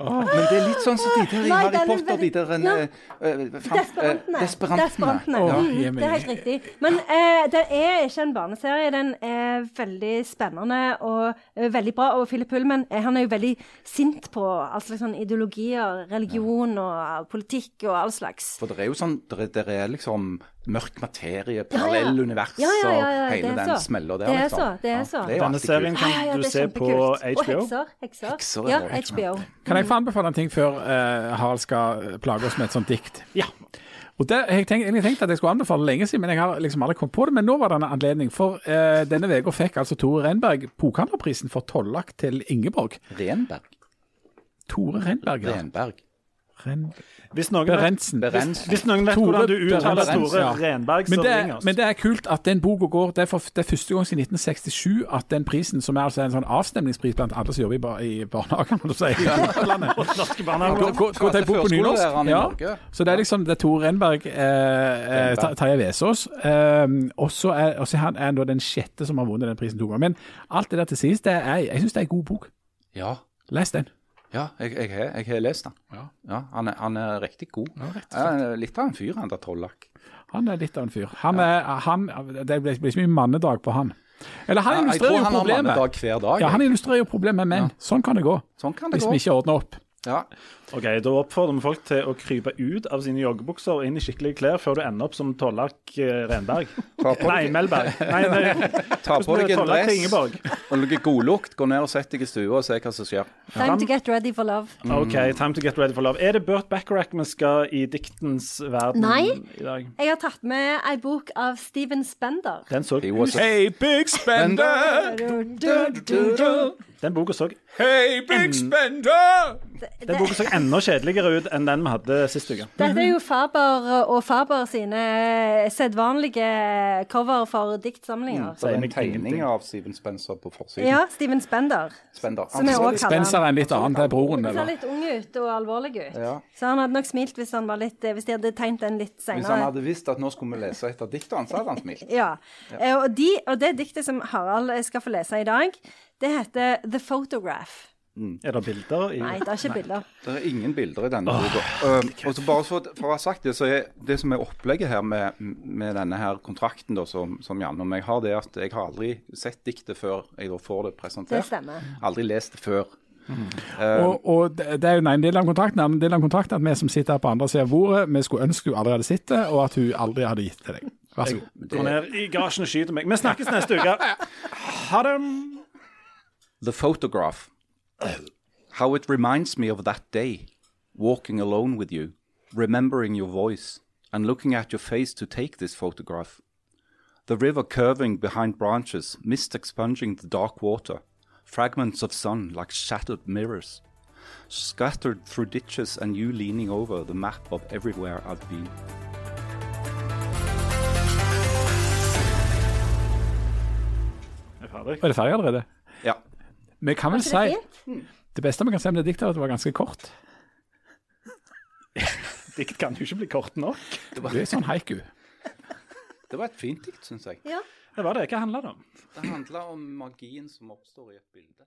Men det er litt sånn som de der i Harry er Potter, de der Ja. eh, eh, eh, Desperantene. Desperantene. Desperantene. Mm, det er helt riktig. Men eh, det er ikke en barneserie. Den er veldig spennende og eh, veldig bra. Og Philip Pullman eh, han er jo veldig sint på all slags sånn ideologier, religion og politikk og all slags. For det er jo sånn, det det er liksom mørk materie, parallellunivers Ja, ja, ja, hele det den så. smella der. Det er liksom. så, det er Ja, så. det er Denne serien kan Ja, ja, du se på HBO. Og hekser. Hekser. Hekser, ja. HBO. Kan jeg få anbefale en ting før uh, Harald skal plage oss med et sånt dikt? Ja. Og det, Jeg tenkte egentlig tenkt at jeg skulle anbefale lenge siden, men jeg har liksom aldri kommet på det. Men nå var det en anledning. For eh, denne uka fikk altså Tore Renberg Bokhandlerprisen for tollakt til Ingeborg. Renberg. Tore Renberg, ja. Renberg. Ren... Hvis noen vet, Berentsen. Hvis, hvis noen vet Tore hvordan du uttaler Berentsen, Store ja. Renberg, så Men det, ring oss. men det er kult at den boka går Det er, for, det er første gang siden 1967 at den prisen, som er altså en sånn avstemningspris blant alle som jobber i, i barnehagen, må du si, i Norske Gå, barnehager. gå, gå til bok på nynorsk. Ja. Så det er liksom det er Tore Renberg, eh, eh, Tarjei Vesaas. Eh, og så er, er han er han den sjette som har vunnet den prisen to ganger. Men alt det der til sist, det er, jeg syns det er en god bok. Ja. Les den. Ja, jeg, jeg, har, jeg har lest den. Ja. han, er, han er riktig god. Ja, rett og Ja, litt av en fyr, han der Tollak. Han er litt av en fyr. Han er, han, det blir blir ikke mye mannedag på han. Eller han Ja, illustrerer jo problemet. dag. Ja, han illustrerer jo problemet med menn. Sånn kan det gå. Sånn kan det Hvis gå. vi ikke ordner opp. Ja. Ok, Da oppfordrer vi folk til å krype ut av sine joggebukser og inn i skikkelige klær før du ender opp som Tollak eh, Renberg. Nei, Melberg. Nei, nei. ta på deg en dress og noe godlukt. Gå ned og sett deg i stua og se hva som skjer. Time to get ready for love. OK, time to get ready for love. Er det Burt Bacharach vi skal i diktens verden Nei. i dag? Jeg har tatt med ei bok av Steven Spender. Den så He Hey, big spender! Den boka så, Hey, big spender! den boka så enda kjedeligere ut enn den vi hadde sist uke. Dette er jo Faber og Faber sine sedvanlige cover for diktsamlinger. Det er en tegning av Steven Spencer på forsiden. Ja, Steven Spender. Spender. Også Spencer er en litt annen. Det er broren, Han ser litt ung ut og alvorlig ut. Ja. Så han hadde nok smilt hvis, han var litt, hvis de hadde tegnet den litt senere. Hvis han hadde visst at nå skulle vi lese et av diktene, så hadde han smilt. Ja. ja. Og, de, og det diktet som Harald skal få lese i dag, det heter The Photograph. Er det bilder i Nei, det er ikke bilder. Det er ingen bilder i denne boka. Um, og så bare for, for å ha sagt det, så er det som er opplegget her med, med denne her kontrakten da, som, som Janne og meg har, det er at jeg har aldri sett diktet før jeg da får det presentert. Det stemmer. Aldri lest det før. Og, og det er jo en del av kontrakten. En del av kontrakten at vi som sitter her på andre siden av bordet, vi skulle ønske hun aldri hadde sett det, og at hun aldri hadde gitt til deg. Vær så god. Gå ned i garasjen og skyter meg. Vi snakkes neste uke. Ha det. The photograph. How it reminds me of that day, walking alone with you, remembering your voice, and looking at your face to take this photograph. The river curving behind branches, mist expunging the dark water, fragments of sun like shattered mirrors, scattered through ditches, and you leaning over the map of everywhere I've been. Jeg er ferdig. Er det ferdig allerede? Ja. Vi kan vel si det si Det beste vi kan si om det diktet, er at det var ganske kort. Dikt kan jo ikke bli kort nok. Det er sånn haiku. Det var et fint dikt, syns jeg. Ja. Det var det. Hva handla det om? Det handla om magien som oppstår i et bilde.